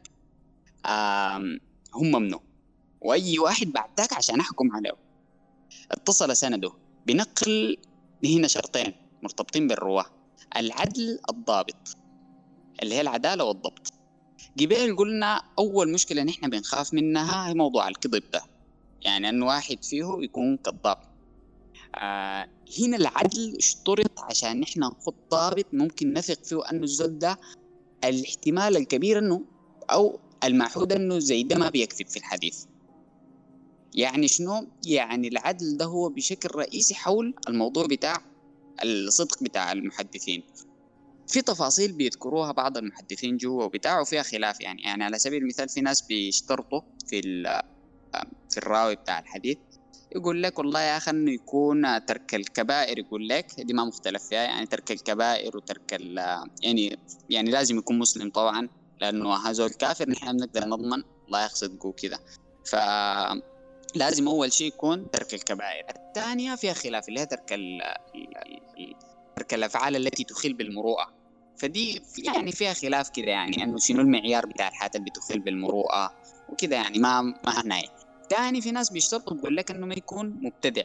Speaker 2: هم منه وأي واحد بعد ذاك عشان أحكم عليه. اتصل سنده. بنقل هنا شرطين. مرتبطين بالرواة. العدل الضابط. اللي هي العدالة والضبط. قبل قلنا أول مشكلة نحن بنخاف منها هي موضوع الكذب ده. يعني أن واحد فيه يكون كذاب. آه هنا العدل اشترط عشان نحن نحط ضابط ممكن نثق فيه أنه الزول ده الاحتمال الكبير أنه أو المعهود أنه زي ده ما بيكذب في الحديث. يعني شنو؟ يعني العدل ده هو بشكل رئيسي حول الموضوع بتاع الصدق بتاع المحدثين. في تفاصيل بيذكروها بعض المحدثين جوا وبتاع وفيها خلاف يعني. يعني على سبيل المثال في ناس بيشترطوا في في الراوي بتاع الحديث. يقول لك والله يا أخي إنه يكون ترك الكبائر يقول لك دي ما مختلف فيها يعني ترك الكبائر وترك يعني يعني لازم يكون مسلم طبعا لأنه هذول كافر نحن بنقدر نضمن الله يقصد كذا ف لازم أول شيء يكون ترك الكبائر. الثانية فيها خلاف اللي هي ترك ترك الأفعال التي تخل بالمروءة. فدي يعني فيها خلاف كده يعني إنه شنو المعيار بتاع الحاجات اللي بتخل بالمروءة وكده يعني ما ما هناي تاني في ناس بيشترطوا بيقول لك إنه ما يكون مبتدع.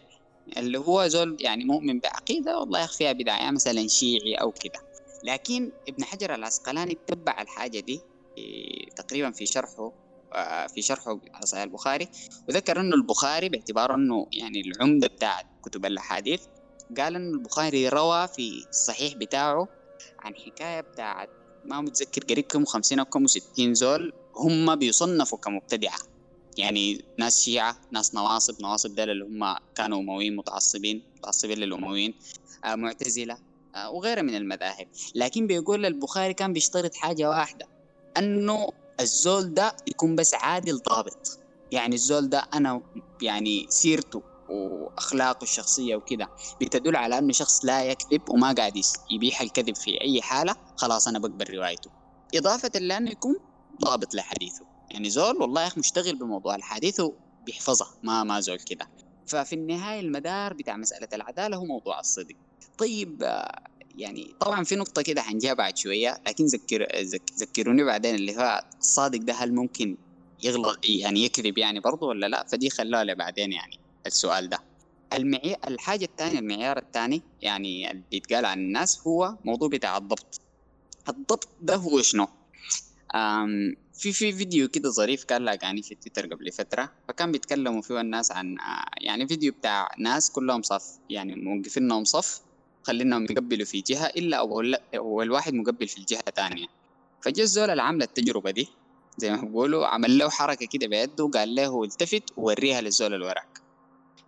Speaker 2: اللي هو زول يعني مؤمن بعقيدة والله فيها يعني مثلا شيعي أو كده. لكن ابن حجر العسقلاني اتبع الحاجة دي تقريبا في شرحه. في شرحه على صحيح البخاري. وذكر أنه البخاري باعتباره أنه يعني العمدة بتاع كتب الأحاديث قال انه البخاري روى في الصحيح بتاعه عن حكاية بتاعت ما متذكر قريب كم 50 أو كم 60 زول هم بيصنفوا كمبتدعة. يعني ناس شيعة ناس نواصب نواصب دول اللي هم كانوا أمويين متعصبين متعصبين للأمويين آه معتزلة آه وغيرها من المذاهب. لكن بيقول البخاري كان بيشترط حاجة واحدة أنه الزول ده يكون بس عادل ضابط. يعني الزول ده أنا يعني سيرته وأخلاقه الشخصية وكده بتدل على إنه شخص لا يكذب وما قاعد يبيح الكذب في أي حالة خلاص أنا بقبل روايته. إضافة لأنه يكون ضابط لحديثه. يعني زول والله يا أخي مشتغل بموضوع الحديث وبيحفظها ما ما زول كده. ففي النهاية المدار بتاع مسألة العدالة هو موضوع الصدق. طيب يعني طبعا في نقطة كده حنجيها بعد شوية لكن ذكر ذكروني بعدين اللي هو الصادق ده هل ممكن يغلط يعني يكذب يعني برضه ولا لا؟ فدي خلوها لبعدين يعني السؤال ده. المعيار الحاجة الثانية المعيار الثاني يعني اللي بيتقال عن الناس هو موضوع بتاع الضبط. الضبط ده هو شنو؟ أم في في فيديو كده ظريف كان لاقاني في تويتر قبل فترة فكان بيتكلموا فيه الناس عن آه، يعني فيديو بتاع ناس كلهم صف يعني موقفينهم صف خليناهم يقبلوا في جهة إلا أول واحد مقبل في الجهة الثانية. فجاء الزول اللي عمل التجربة دي زي ما بيقولوا عمل له حركة كده بيده وقال له التفت ووريها للزول اللي وراك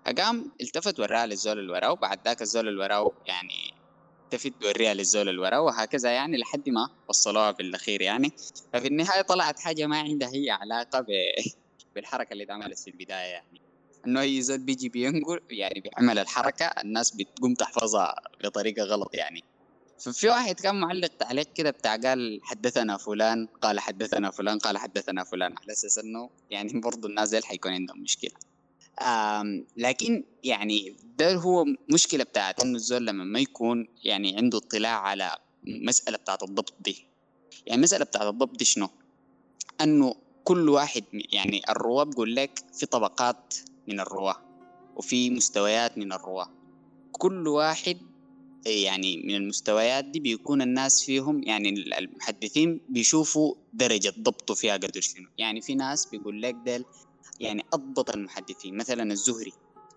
Speaker 2: فقام التفت وراها للزول اللي وراه وبعد ذاك الزول اللي وراه يعني التفت ووريها للزول اللي وراه وهكذا يعني لحد ما وصلوها بالأخير يعني. ففي النهاية طلعت حاجة ما عندها هي علاقة بالحركة اللي اتعملت في البداية يعني. إنه اي زول بيجي بينقل يعني بيعمل الحركة الناس بتقوم تحفظها بطريقة غلط يعني. ففي واحد كان معلق تعليق كده بتاع قال حدثنا فلان قال حدثنا فلان قال حدثنا فلان على أساس إنه يعني برضه الناس ديل حيكون عندهم مشكلة. لكن يعني ده هو مشكلة بتاعت إنه الزول لما ما يكون يعني عنده اطلاع على مسألة بتاعت الضبط دي. يعني المسألة بتاعت الضبط دي شنو؟ إنه كل واحد يعني الرواة بقول لك في طبقات من الرواة وفي مستويات من الرواة. كل واحد يعني من المستويات دي بيكون الناس فيهم يعني المحدثين بيشوفوا درجة ضبطه فيها قدر شنو. يعني في ناس بيقول لك ديل يعني أضبط المحدثين. مثلا الزهري.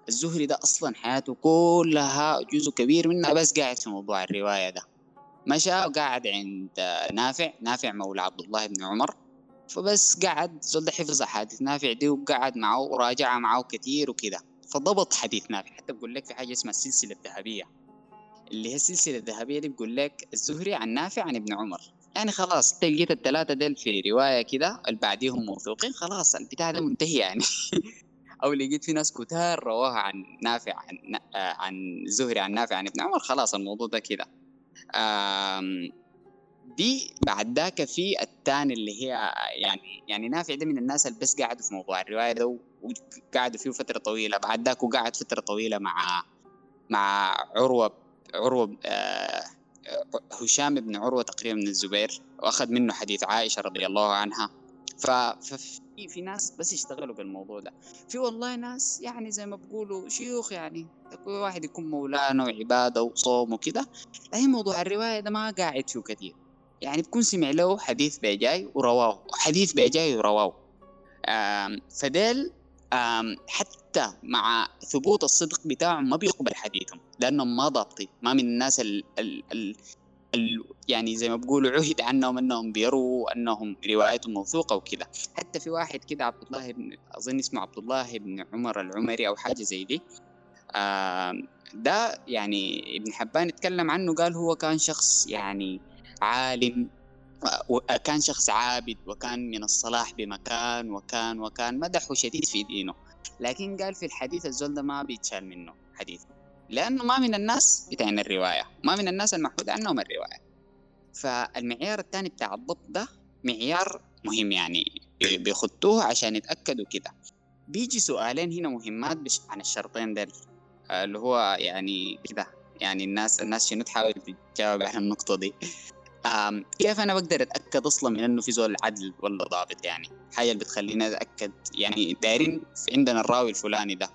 Speaker 2: الزهري ده أصلا حياته كلها جزء كبير منها بس قاعد في موضوع الرواية ده. مشى وقعد عند نافع نافع مولى عبد الله بن عمر. فبس قعد زول حفظ أحاديث نافع دي وقعد معه وراجع معه كتير وكده. فضبط حديث نافع. حتى بقول لك في حاجة اسمها السلسلة الذهبية. اللي هي السلسلة الذهبية دي بقول لك الزهري عن نافع عن ابن عمر. يعني خلاص تلقيت الثلاثة ديل في رواية كده اللي بعديهم موثوقين خلاص البتاع ده منتهي يعني. *laughs* أو لقيت في ناس كتار رواها عن نافع عن عن زهري عن نافع عن ابن عمر خلاص الموضوع ده كده. دي بعد ذاك في الثاني اللي هي يعني يعني نافع ده من الناس اللي بس قاعدوا في موضوع الرواية ده وقعدوا فيه فترة طويلة. بعد ذاك وقعد فترة طويلة مع مع عروة عروة آه هشام بن عروة تقريبا من الزبير وأخذ منه حديث عائشة رضي الله عنها. ففي في ناس بس يشتغلوا بالموضوع ده. في والله ناس يعني زي ما بقولوا شيوخ يعني كل واحد يكون مولانا وعباده وصوم وكده. لكن موضوع الرواية ده ما قاعد فيه كثير. يعني بكون سمع له حديث بيجاي ورواه حديث بيجاي ورواه. فديل حتى مع ثبوت الصدق بتاعهم ما بيقبل حديثهم لانهم ما ضابطين ما من الناس ال ال ال ال يعني زي ما بقولوا عهد عنهم إنهم بيروا انهم روايتهم موثوقة وكذا. حتى في واحد كده عبد الله بن أظن اسمه عبد الله بن عمر العمري أو حاجة زي دي. ده يعني ابن حبان اتكلم عنه قال هو كان شخص يعني عالم وكان شخص عابد وكان من الصلاح بمكان وكان وكان مدحه شديد في دينه. لكن قال في الحديث الزول ده ما بيتشال منه حديث. لأنه ما من الناس بتاعين الرواية. ما من الناس المحمود عنهم الرواية. فالمعيار الثاني بتاع الضبط ده معيار مهم يعني بيخطوه عشان يتأكدوا كده. بيجي سؤالين هنا مهمات عن الشرطين دول اللي هو يعني كده يعني الناس الناس شنو تحاول تجاوب على النقطة دي؟ كيف أنا بقدر أتأكد أصلا من إنه في زول عدل ولا ضابط يعني؟ حاجة اللي بتخليني أتأكد يعني دايرين عندنا الراوي الفلاني ده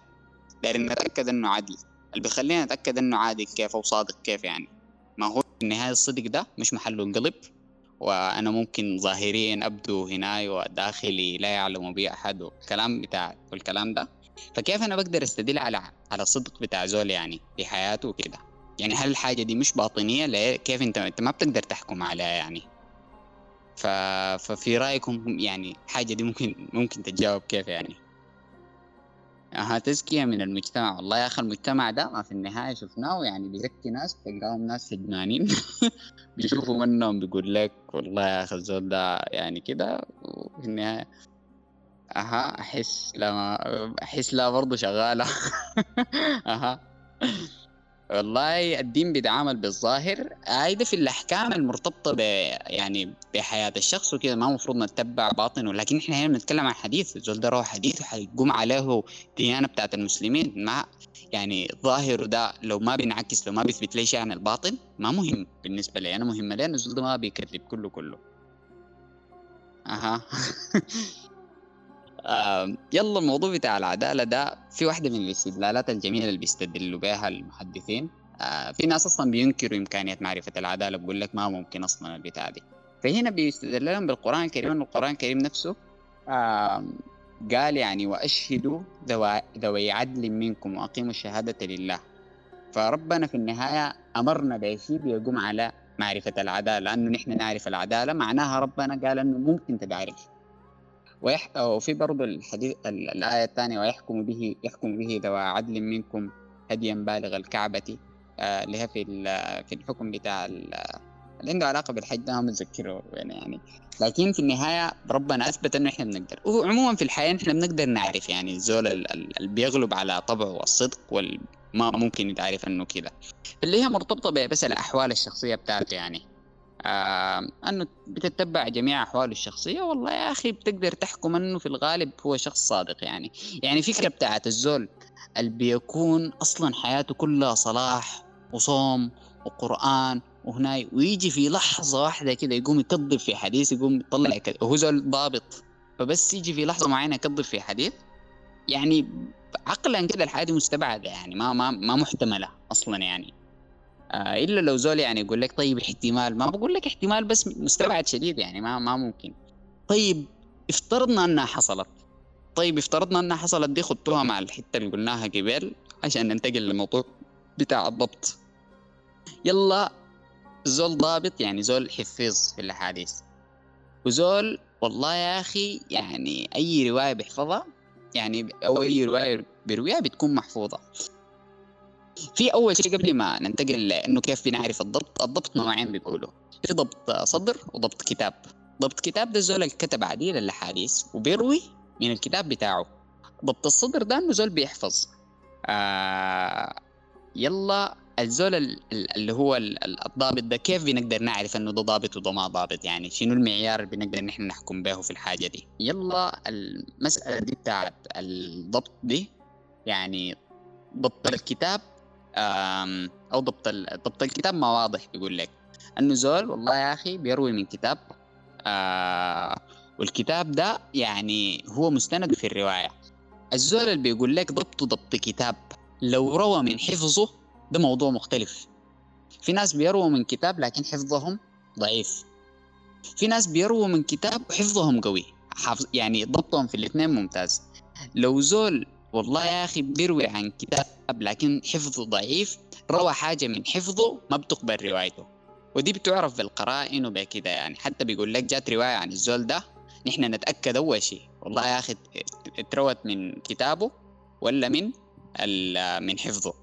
Speaker 2: دايرين نتأكد إنه عدل. اللي بيخلينا نتاكد إنه عادي كيف أو صادق كيف يعني؟ ما هو في النهاية الصدق ده مش محله انقلب وأنا ممكن ظاهريا أبدو هناي وداخلي لا يعلم بي أحد والكلام بتاع والكلام ده. فكيف أنا بقدر أستدل على على الصدق بتاع زول يعني في حياته وكده؟ يعني هل الحاجة دي مش باطنية؟ لا كيف انت أنت ما بتقدر تحكم عليها يعني. ف... ففي رأيكم يعني حاجة دي ممكن ممكن تتجاوب كيف يعني؟ ها تزكية من المجتمع. والله يا أخي المجتمع ده ما في النهاية شفناه يعني بيزكي ناس تلقاهم ناس فجنانين *laughs* بيشوفوا منهم بيقول لك والله يا أخي الزول ده يعني كده وفي النهاية أها أحس لا أحس لا برضه شغالة. *laughs* أها. والله الدين بيتعامل بالظاهر. هيدا في الأحكام المرتبطة ب يعني بحياة الشخص وكذا ما المفروض نتبع باطنه لكن إحنا هنا بنتكلم عن حديث الزول ده روح حديث وحيقوم عليه ديانة بتاعت المسلمين. ما يعني ظاهره ده لو ما بينعكس لو ما بيثبت لي شيء عن الباطن ما مهم بالنسبة لي. أنا مهم لي الزول ده ما بيكذب كله كله. أها. *laughs* يلا الموضوع بتاع العدالة ده في واحدة من الاستدلالات الجميلة اللي بيستدلوا بها المحدثين. آه في ناس أصلا بينكروا إمكانية معرفة العدالة بقول لك ما ممكن أصلا البتاع دي. فهنا بيستدل لهم بالقرآن الكريم أن القرآن الكريم نفسه آه قال يعني وأشهدوا ذوي عدل منكم وأقيموا الشهادة لله. فربنا في النهاية أمرنا بشيء بيقوم على معرفة العدالة لأنه نحن نعرف العدالة. معناها ربنا قال أنه ممكن تتعرف ويح... وفي برضه الحديث الآية الثانية ويحكم به يحكم به ذوى عدل منكم هديا بالغ الكعبة آه اللي هي في في الحكم بتاع اللي عنده علاقة بالحج ده متذكره يعني, يعني. لكن في النهاية ربنا أثبت إنه إحنا بنقدر. وعموما في الحياة إحنا بنقدر نعرف يعني الزول اللي بيغلب على طبعه الصدق وما ممكن يتعرف إنه كده. اللي هي مرتبطة بس الأحوال الشخصية بتاعته يعني. آه أنه بتتبع جميع أحواله الشخصية. والله يا أخي بتقدر تحكم أنه في الغالب هو شخص صادق يعني. يعني فكرة بتاعت الزول اللي بيكون أصلا حياته كلها صلاح وصوم وقرآن وهنا ويجي في لحظة واحدة كده يقوم يكذب في حديث يقوم يطلع وهو زول ضابط. فبس يجي في لحظة معينة يكذب في حديث. يعني عقلا كده الحياة دي مستبعدة يعني ما ما ما محتملة أصلا يعني. إلا لو زول يعني يقول لك طيب احتمال ما بقول لك احتمال بس مستبعد شديد يعني ما ما ممكن. طيب افترضنا إنها حصلت. طيب افترضنا إنها حصلت دي خدتوها مع الحتة اللي قلناها قبل عشان ننتقل للموضوع بتاع الضبط. يلا زول ضابط يعني زول حفيظ في الأحاديث. وزول والله يا أخي يعني أي رواية بيحفظها يعني أو أي رواية بيرويها بتكون محفوظة. في أول شيء قبل ما ننتقل لإنه كيف بنعرف الضبط الضبط نوعين بيقولوا. في ضبط صدر وضبط كتاب. ضبط كتاب ده الزول اللي كتب عديد الاحاديث وبيروي من الكتاب بتاعه. ضبط الصدر ده إنه زول بيحفظ. آه يلا الزول اللي هو الضابط ده كيف بنقدر نعرف إنه ده ضابط وده ما ضابط؟ يعني شنو المعيار اللي بنقدر نحن نحكم به في الحاجة دي؟ يلا المسألة دي بتاعت الضبط دي. يعني ضبط الكتاب أو ضبط ضبط الكتاب ما واضح بيقول لك. أنه زول والله يا أخي بيروي من كتاب آه والكتاب ده يعني هو مستند في الرواية. الزول اللي بيقول لك ضبط ضبط كتاب لو روى من حفظه ده موضوع مختلف. في ناس بيرووا من كتاب لكن حفظهم ضعيف. في ناس بيرووا من كتاب وحفظهم قوي. حافظ يعني ضبطهم في الاثنين ممتاز. لو زول والله يا أخي بيروي عن كتاب لكن حفظه ضعيف روى حاجة من حفظه ما بتقبل روايته. ودي بتعرف بالقرائن وبكده يعني حتى بيقول لك جات رواية عن الزول ده نحن نتأكد أول شيء والله يا أخي اتروت من كتابه ولا من من حفظه.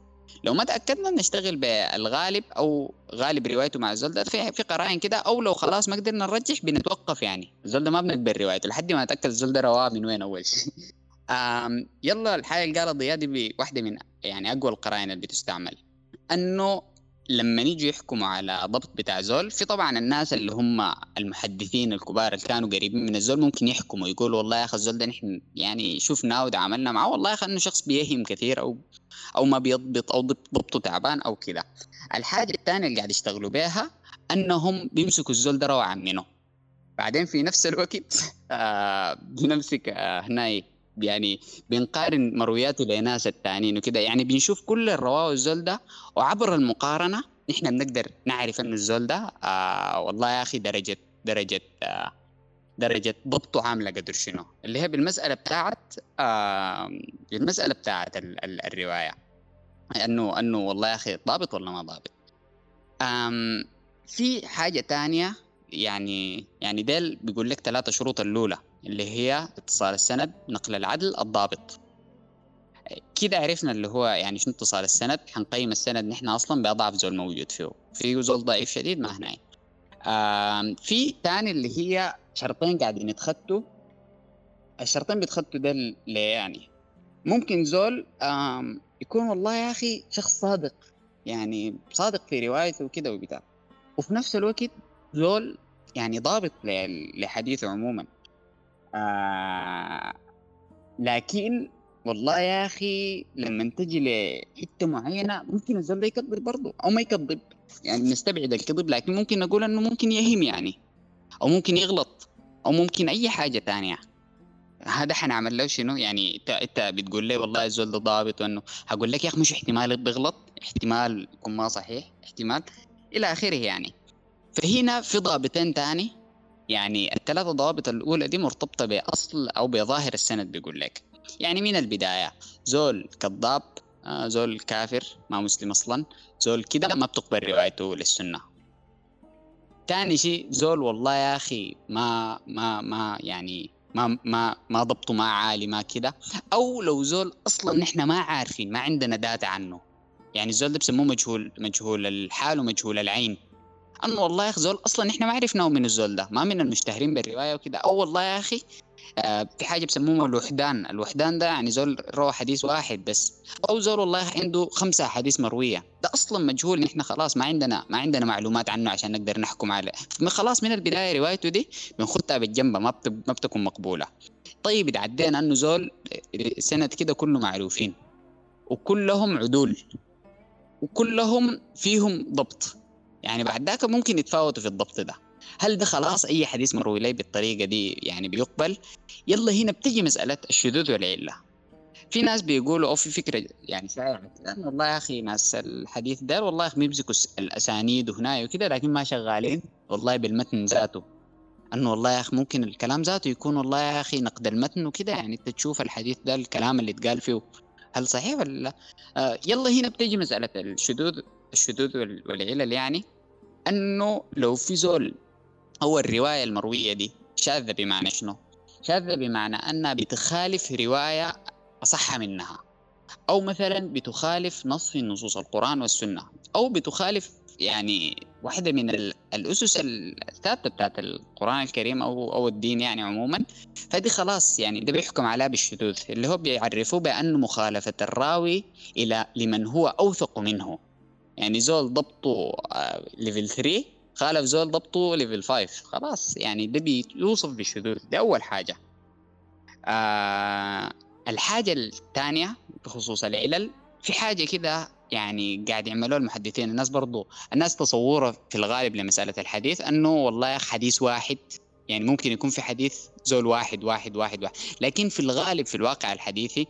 Speaker 2: لو ما تأكدنا نشتغل بالغالب أو غالب روايته مع الزول ده في في قرائن كده أو لو خلاص ما قدرنا نرجح بنتوقف يعني. الزول ده ما بنقبل روايته لحد ما نتاكد الزول ده رواه من وين أول شيء. *laughs* يلا قالها ضياء دي واحدة من يعني أقوى القرائن اللي بتستعمل أنه لما يجوا يحكموا على ضبط بتاع زول في طبعا الناس اللي هم المحدثين الكبار اللي كانوا قريبين من الزول ممكن يحكموا يقولوا والله يا أخي الزول ده نحن يعني شفناه وتعاملنا معاه والله يا أخي إنه شخص بيهم كثير أو أو ما بيضبط أو ضبطه تعبان أو كذا. الحاجة الثانية اللي قاعد يشتغلوا بها إنهم بيمسكوا الزول ده روعا منه. بعدين في نفس الوقت آه بنمسك آه هنا يعني بنقارن مروياته لناس التانيين وكده. يعني بنشوف كل الرواه الزول ده وعبر المقارنة نحن بنقدر نعرف إنه الزول ده آه والله يا أخي درجة درجة آه درجة ضبطه عاملة قدر شنو. اللي هي بالمسألة بتاعت آه المسألة بتاعت ال ال الرواية. انه إنه والله يا أخي ضابط ولا ما ضابط. في حاجة تانية يعني يعني ديل بيقول لك ثلاثة شروط الأولى. اللي هي اتصال السند نقل العدل الضابط. كده عرفنا اللي هو يعني شنو اتصال السند. حنقيم السند نحن أصلا بأضعف زول موجود فيه. في زول ضعيف شديد ما هنا في تاني اللي هي شرطين قاعدين يتخطوا. الشرطين بيتخطوا ده ليه يعني؟ ممكن زول يكون والله يا أخي شخص صادق. يعني صادق في روايته وكده وبتاع. وفي نفس الوقت زول يعني ضابط لحديثه عموما. آه لكن والله يا أخي لما تجي لحتة معينة ممكن الزول ده يكذب برضه أو ما يكذب. يعني نستبعد الكذب لكن ممكن نقول إنه ممكن يهم يعني أو ممكن يغلط أو ممكن أي حاجة تانية. هذا حنعمل له شنو؟ يعني انت أنت بتقول لي والله الزول ده ضابط وإنه هقول لك يا أخي مش احتمال بيغلط احتمال يكون ما صحيح احتمال إلى آخره يعني. فهنا في ضابطين تاني يعني الثلاثة ضوابط الأولى دي مرتبطة بأصل أو بظاهر السند بيقول لك. يعني من البداية زول كذاب آه، زول كافر ما مسلم أصلا زول كده ما بتقبل روايته للسنة. تاني شيء زول والله يا أخي ما ما ما يعني ما ما ما ضبطه ما عالي ما كده. أو لو زول أصلا نحن ما عارفين ما عندنا داتا عنه. يعني الزول ده بسموه مجهول مجهول الحال ومجهول العين. انه والله يا أخي زول أصلا إحنا ما عرفناه من الزول ده ما من المشتهرين بالرواية وكده. أو والله يا أخي آه في حاجة بسموها الوحدان. الوحدان ده يعني زول روى حديث واحد بس. أو زول والله عنده خمسة أحاديث مروية. ده أصلا مجهول نحن خلاص ما عندنا ما عندنا معلومات عنه عشان نقدر نحكم عليه. خلاص من البداية روايته دي بنخدها بالجنبه ما ما بتكون مقبولة. طيب اتعدينا إنه زول سند كده كله معروفين. وكلهم عدول. وكلهم فيهم ضبط. يعني بعد ذاك ممكن يتفاوتوا في الضبط ده. هل ده خلاص أي حديث مروي لي بالطريقة دي يعني بيقبل؟ يلا هنا بتجي مسألة الشذوذ والعلة. في ناس بيقولوا أو في فكرة يعني شائعه والله يا أخي ناس الحديث ده والله يا أخي بيمسكوا الأسانيد وهنا وكده لكن ما شغالين والله بالمتن ذاته. إنه والله يا أخي ممكن الكلام ذاته يكون والله يا أخي نقد المتن وكده يعني أنت تشوف الحديث ده الكلام اللي اتقال فيه. هل صحيح ولا لا؟ آه يلا هنا بتجي مسألة الشذوذ الشذوذ والعلل يعني. أنه لو في زول هو الرواية المروية دي شاذة بمعنى شنو؟ شاذة بمعنى انها بتخالف رواية أصح منها. أو مثلا بتخالف نص في نصوص القرآن والسنة. أو بتخالف يعني واحدة من الأسس الثابتة بتاعت القرآن الكريم أو أو الدين يعني عموما. فدي خلاص يعني ده بيحكم عليها بالشذوذ. اللي هو بيعرفوه بانه مخالفة الراوي إلى لمن هو أوثق منه. يعني زول ضبطه level آه، 3 خالف زول ضبطه level 5 خلاص يعني ده بيوصف بالشذوذ ده أول حاجة. آه الحاجة الثانية بخصوص العلل في حاجة كده يعني قاعد يعملوها المحدثين. الناس برضو الناس تصوره في الغالب لمسألة الحديث إنه والله حديث واحد يعني ممكن يكون في حديث زول واحد واحد واحد واحد. لكن في الغالب في الواقع الحديثي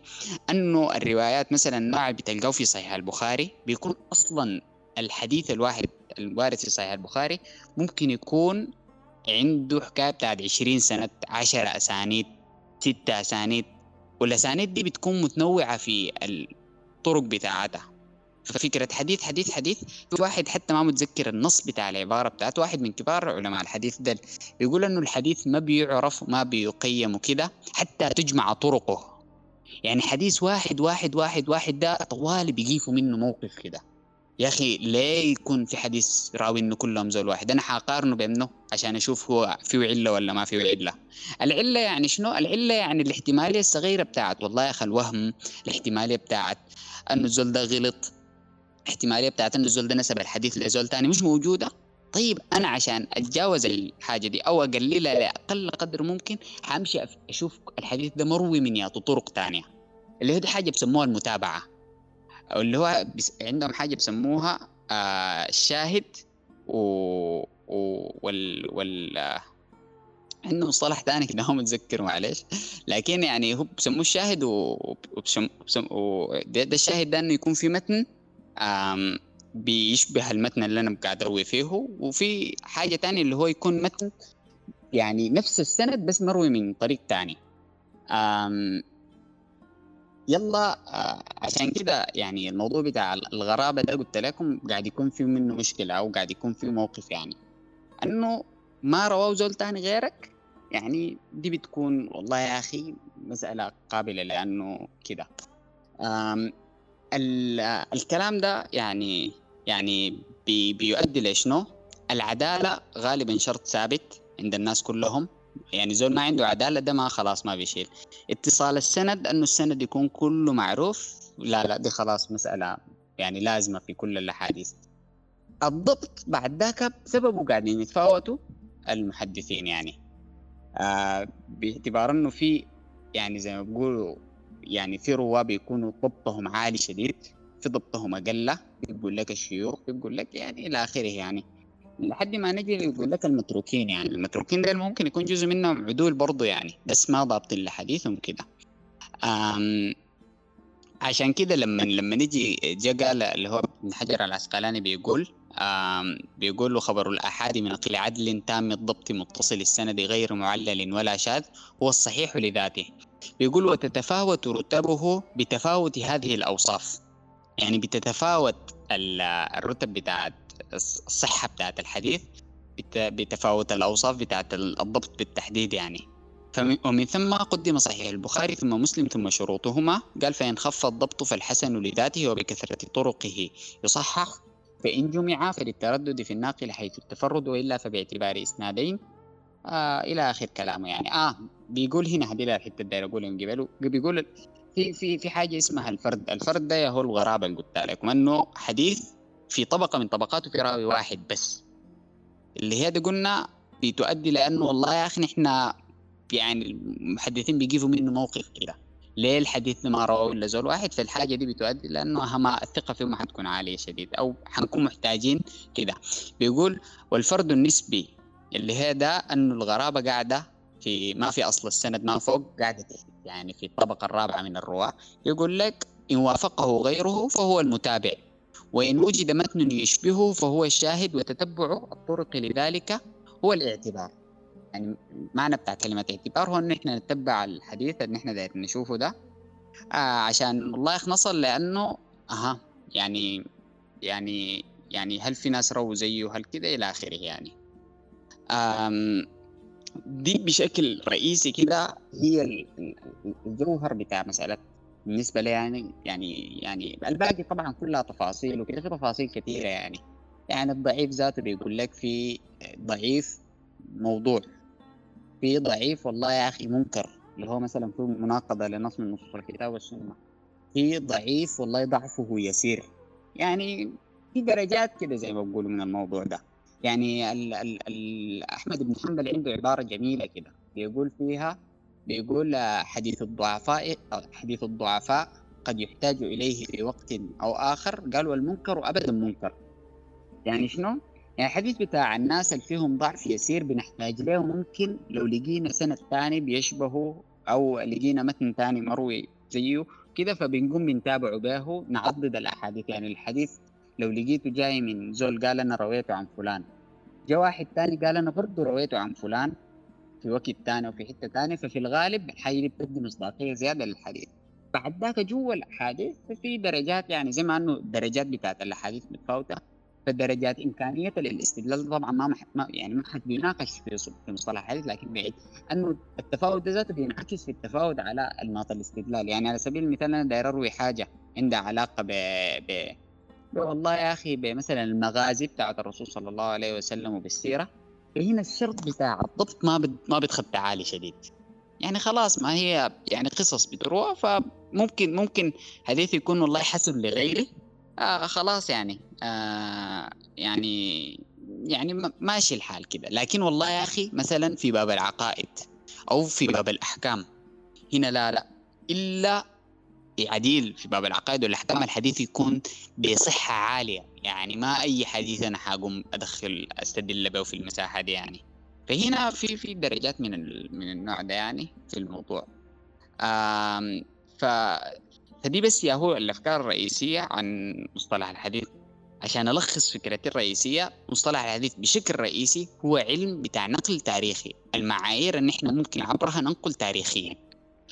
Speaker 2: أنه الروايات مثلا النوع بتلقاه في صحيح البخاري. بيكون أصلا الحديث الواحد الوارد في صحيح البخاري ممكن يكون عنده حكاية بتاعت 20 سنة 10 أسانيد 6 أسانيد. والأسانيد دي بتكون متنوعة في الطرق بتاعتها. ففكرة حديث حديث حديث. في واحد حتى ما متذكر النص بتاع العبارة بتاعته واحد من كبار علماء الحديث ده بيقول إنه الحديث ما بيعرف ما بيقيم كده حتى تجمع طرقه. يعني حديث واحد واحد واحد واحد ده طوالي بيجيفوا منه موقف كده. يا أخي ليه يكون في حديث راوي إنه كلهم زول واحد. أنا حقارنه بأنه عشان أشوف هو فيه علة ولا ما فيه علة. العلة يعني شنو؟ العلة يعني الاحتمالية الصغيرة بتاعت والله يا أخي الوهم الاحتمالية بتاعت إنه الزول ده غلط. احتمالية بتاعت انه الزول ده نسب الحديث لزول تاني مش موجودة. طيب أنا عشان أتجاوز الحاجة دي أو أقللها لأقل قدر ممكن حأمشي أشوف الحديث ده مروي من يا طرق تانية. اللي هي دي حاجة بسموها المتابعة. أو اللي هو بس عندهم حاجة بسموها آه الشاهد و, و... وال وال آه عنده مصطلح ثاني كده هو متذكر معلش. لكن يعني هو بسموه الشاهد و... وبسم... بسم... و... ده, ده الشاهد ده إنه يكون في متن بيشبه المتن اللي أنا قاعد أروي فيه. وفي حاجة تانية اللي هو يكون متن يعني نفس السند بس مروي من طريق تاني. يلا آه، عشان كده يعني الموضوع بتاع الغرابة ده قلت لكم قاعد يكون فيه منه مشكلة أو قاعد يكون فيه موقف يعني. أنه ما رواه زول تاني غيرك يعني دي بتكون والله يا أخي مسألة قابلة لأنه كده. الكلام ده يعني يعني بي بيؤدي لشنو؟ العدالة غالبا شرط ثابت عند الناس كلهم. يعني زول ما عنده عدالة ده ما خلاص ما بيشيل. اتصال السند إنه السند يكون كله معروف. لا لا دي خلاص مسألة يعني لازمة في كل الأحاديث. الضبط بعد ذاك بسببه قاعدين يتفاوتوا المحدثين يعني. آه باعتبار إنه في يعني زي ما بيقولوا يعني في رواه بيكونوا ضبطهم عالي شديد في ضبطهم أقل بيقول لك الشيوخ بيقول لك يعني إلى آخره يعني. لحد ما نجي يقول لك المتروكين يعني. المتروكين ده ممكن يكون جزء منهم عدول برضه يعني بس ما ضابطين لحديثهم كده. عشان كده لما لما نجي جا قال اللي هو ابن حجر العسقلاني بيقول بيقول خبر الآحاد من قيل عدل تام الضبط متصل السند غير معلل ولا شاذ هو الصحيح لذاته. بيقول وتتفاوت رتبه بتفاوت هذه الأوصاف. يعني بتتفاوت الرتب بتاعت الصحة بتاعت الحديث بتفاوت الأوصاف بتاعت الضبط بالتحديد يعني. ومن ثم قدم صحيح البخاري ثم مسلم ثم شروطهما قال فإن خف الضبط فالحسن لذاته وبكثرة طرقه يصحح فإن جمع فللتردد في الناقل حيث التفرد وإلا فباعتبار إسنادين آه إلى آخر كلامه يعني. آه بيقول هنا هذه الحته الدايره اقولها من قبل بيقول في في في حاجة اسمها الفرد. الفرد ده هو الغرابة اللي قلت لكم إنه حديث في طبقة من طبقاته في راوي واحد بس. اللي هي دي قلنا بتؤدي لأنه والله يا أخي نحن يعني المحدثين بيجيبوا منه موقف كده. ليه الحديث ما رواه إلا زول واحد؟ فالحاجة دي بتؤدي لأنه ما الثقة فيه ما حتكون عالية شديد أو حنكون محتاجين كده. بيقول والفرد النسبي اللي هي ده إنه الغرابة قاعدة في ما في أصل السند ما فوق قاعدة يعني في الطبقة الرابعة من الرواة. يقول لك إن وافقه غيره فهو المتابع وإن وجد متن يشبهه فهو الشاهد وتتبع الطرق لذلك هو الاعتبار. يعني معنى بتاع كلمة اعتبار هو إن إحنا نتبع الحديث اللي إحنا دايرين نشوفه ده آه عشان والله نصل لأنه أها يعني يعني يعني هل في ناس رووا زيه هل كده إلى آخره يعني. دي بشكل رئيسي كده هي الجوهر بتاع مسألة بالنسبة لي يعني يعني يعني الباقي طبعا كلها تفاصيل وكده في تفاصيل كثيرة يعني. يعني الضعيف ذاته بيقول لك في ضعيف موضوع. في ضعيف والله يا أخي منكر اللي هو مثلا في مناقضة لنص من نصوص الكتاب والسنة. في ضعيف والله ضعفه يسير. يعني في درجات كده زي ما بقولوا من الموضوع ده. يعني ال ال ال أحمد بن حنبل عنده عبارة جميلة كده بيقول فيها بيقول حديث الضعفاء حديث الضعفاء قد يحتاج إليه في وقت أو آخر. قال والمنكر أبدا منكر يعني شنو؟ يعني الحديث بتاع الناس اللي فيهم ضعف يسير بنحتاج له ممكن لو لقينا سند ثاني بيشبهه أو لقينا متن ثاني مروي زيه كده فبنقوم بنتابعه به نعضد الأحاديث. يعني الحديث لو لقيته جاي من زول قال أنا رويته عن فلان. جاء واحد ثاني قال أنا برضه رويته عن فلان في وقت ثاني وفي حتة ثانية ففي الغالب الحاجة دي بتدي مصداقية زيادة للحديث. بعد ذاك جوا الأحاديث ففي درجات يعني زي ما إنه الدرجات بتاعت الأحاديث متفاوتة فالدرجات إمكانية الاستدلال طبعا ما, مح... يعني ما حد بيناقش في في مصطلح الحديث لكن بعيد. إنه التفاوت ده ذاته بينعكس في التفاوت على انماط الاستدلال. يعني على سبيل المثال أنا داير أروي حاجة عندها علاقة ب, ب... والله يا أخي بمثلا المغازي بتاعت الرسول صلى الله عليه وسلم وبالسيرة هنا الشرط بتاع الضبط ما. ما بتخد عالي شديد. يعني خلاص ما هي يعني قصص بتروح فممكن ممكن حديث يكون والله حسن لغيره. آه خلاص يعني آه يعني يعني ماشي الحال كده. لكن والله يا أخي مثلا في باب العقائد أو في باب الأحكام. هنا لا لا. إلا عديل في باب العقائد والأحكام الحديث يكون بصحة عالية. يعني ما أي حديث أنا حاقوم أدخل أستدل به في المساحة دي يعني. فهنا في في درجات من من النوع ده يعني في الموضوع. ف فدي بس يا هو الأفكار الرئيسية عن مصطلح الحديث. عشان ألخص فكرتي الرئيسية مصطلح الحديث بشكل رئيسي هو علم بتاع نقل تاريخي. المعايير ان إحنا ممكن عبرها ننقل تاريخيا.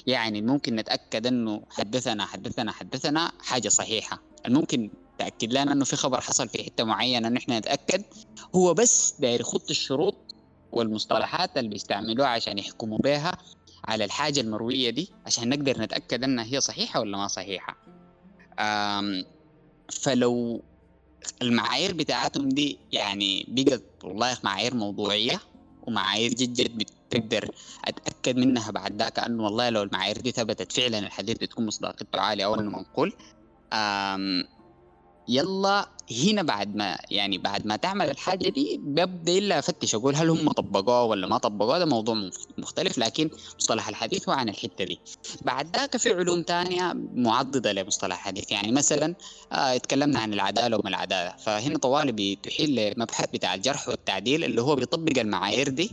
Speaker 2: يعني ممكن نتأكد إنه حدثنا حدثنا حدثنا حاجة صحيحة. الممكن تأكد لنا إنه في خبر حصل في حتة معينة إن إحنا نتأكد. هو بس داير يخط الشروط والمصطلحات اللي بيستعملوها عشان يحكموا بها على الحاجة المروية دي عشان نقدر نتأكد أنها هي صحيحة ولا ما صحيحة. فلو المعايير بتاعتهم دي يعني بقت والله معايير موضوعية ومعايير جد جد بتقدر أتأكد منها بعد ذاك أنه والله لو المعايير دي ثبتت فعلا الحديث بتكون مصداقيته عالية أو أنه منقول يلا هنا بعد ما يعني بعد ما تعمل الحاجة دي ببدا إلا أفتش أقول هل هم طبقوها ولا ما طبقوها؟ ده موضوع مختلف لكن مصطلح الحديث هو عن الحتة دي. بعد ذاك في علوم تانية معضدة لمصطلح الحديث. يعني مثلا آه اتكلمنا عن العدالة وما العدالة. فهنا طوالي بتحيل لمبحث بتاع الجرح والتعديل اللي هو بيطبق المعايير دي.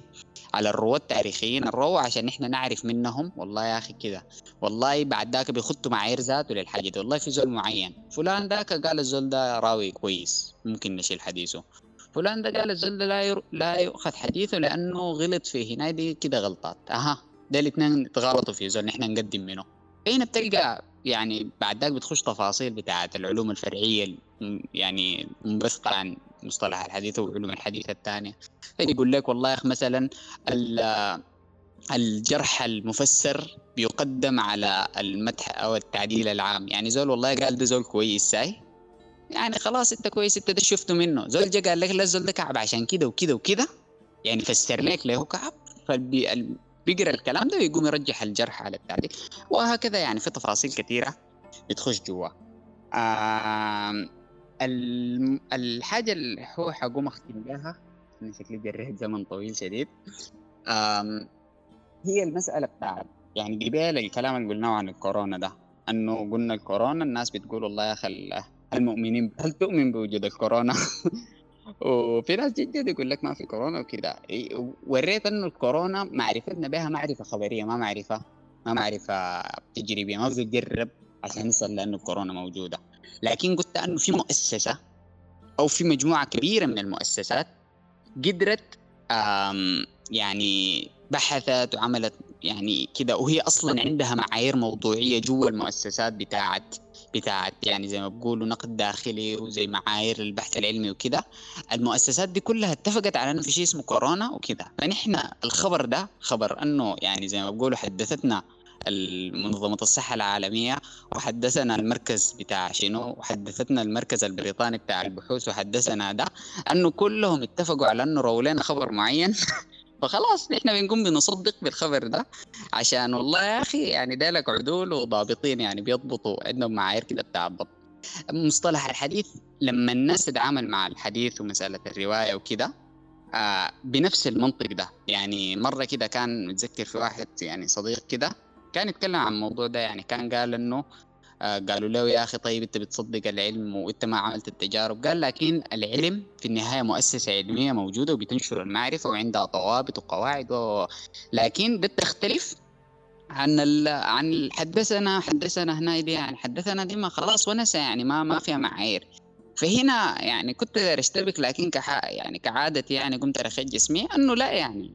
Speaker 2: على الرواه التاريخيين الرواه عشان إحنا نعرف منهم. والله يا أخي كده. والله بعد ذاك بيخطوا معايير ذاته للحاجه دي والله في زول معين. فلان ذاك قال الزول ده راوي كويس. ممكن نشيل حديثه. فلان ده قال الزول ده لا ير... لا يؤخذ حديثه لأنه غلط في هنا دي كده غلطات. أها. ده الاثنين تغلطوا في زول نحن نقدم منه. هنا بتلقى يعني بعد ذاك بتخش تفاصيل بتاعة العلوم الفرعية يعني منبثقة عن مصطلح الحديث وعلوم الحديث الثانية. يقول لك والله يا أخي مثلا الجرح المفسر بيقدم على المدح أو التعديل العام. يعني زول والله قال ده زول كويس ساي؟ يعني خلاص أنت كويس أنت ده شفته منه. زول جا قال لك لا زول ده كعب عشان كده وكده وكده. يعني فسر لك له كعب. فاللي بيقرأ الكلام ده ويقوم يرجح الجرح على التعديل. وهكذا يعني في تفاصيل كثيرة بتخش الحاجة اللي هو حقوم أختم بها أنا شكلي جريت زمن طويل شديد. هي المسألة بتاعت يعني قبل الكلام اللي قلناه عن الكورونا ده إنه قلنا الكورونا الناس بتقول والله يا أخي المؤمنين هل تؤمن بوجود الكورونا؟ *laughs* وفي ناس جد يقول لك ما في كورونا وكذا وريت إنه الكورونا معرفتنا بها معرفة خبرية ما معرفة ما معرفة تجريبية ما بتجرب عشان نصل لأنه الكورونا موجودة. لكن قلت أنه في مؤسسة أو في مجموعة كبيرة من المؤسسات قدرت يعني بحثت وعملت يعني كده وهي أصلا عندها معايير موضوعية جوا المؤسسات بتاعت بتاعت يعني زي ما بقولوا نقد داخلي وزي معايير البحث العلمي وكده. المؤسسات دي كلها اتفقت على إنه في شيء اسمه كورونا وكده. فنحن الخبر ده خبر أنه يعني زي ما بقولوا حدثتنا منظمة الصحة العالمية وحدثنا المركز بتاع شنو؟ وحدثتنا المركز البريطاني بتاع البحوث وحدثنا ده أنه كلهم اتفقوا على أنه رولينا خبر معين. *laughs* فخلاص إحنا بنقوم بنصدق بالخبر ده. عشان والله يا أخي يعني دالك عدول وضابطين يعني بيضبطوا عندهم معايير كده بتاع الضبط مصطلح الحديث لما الناس تتعامل مع الحديث ومسألة الرواية وكده آه بنفس المنطق ده. يعني مرة كده كان متذكر في واحد يعني صديق كده كان يتكلم عن الموضوع ده يعني كان قال إنه آه، قالوا له يا أخي طيب أنت بتصدق العلم وأنت ما عملت التجارب. قال لكن العلم في النهاية مؤسسة علمية موجودة وبتنشر المعرفة وعندها ضوابط وقواعد و... لكن بتختلف عن ال... عن حدثنا حدثنا هنا دي يعني حدثنا دي ما خلاص ونسى يعني ما ما فيها معايير. فهنا يعني كنت أشتبك لكن كح يعني كعادتي يعني قمت ارخج جسمي أنه لا يعني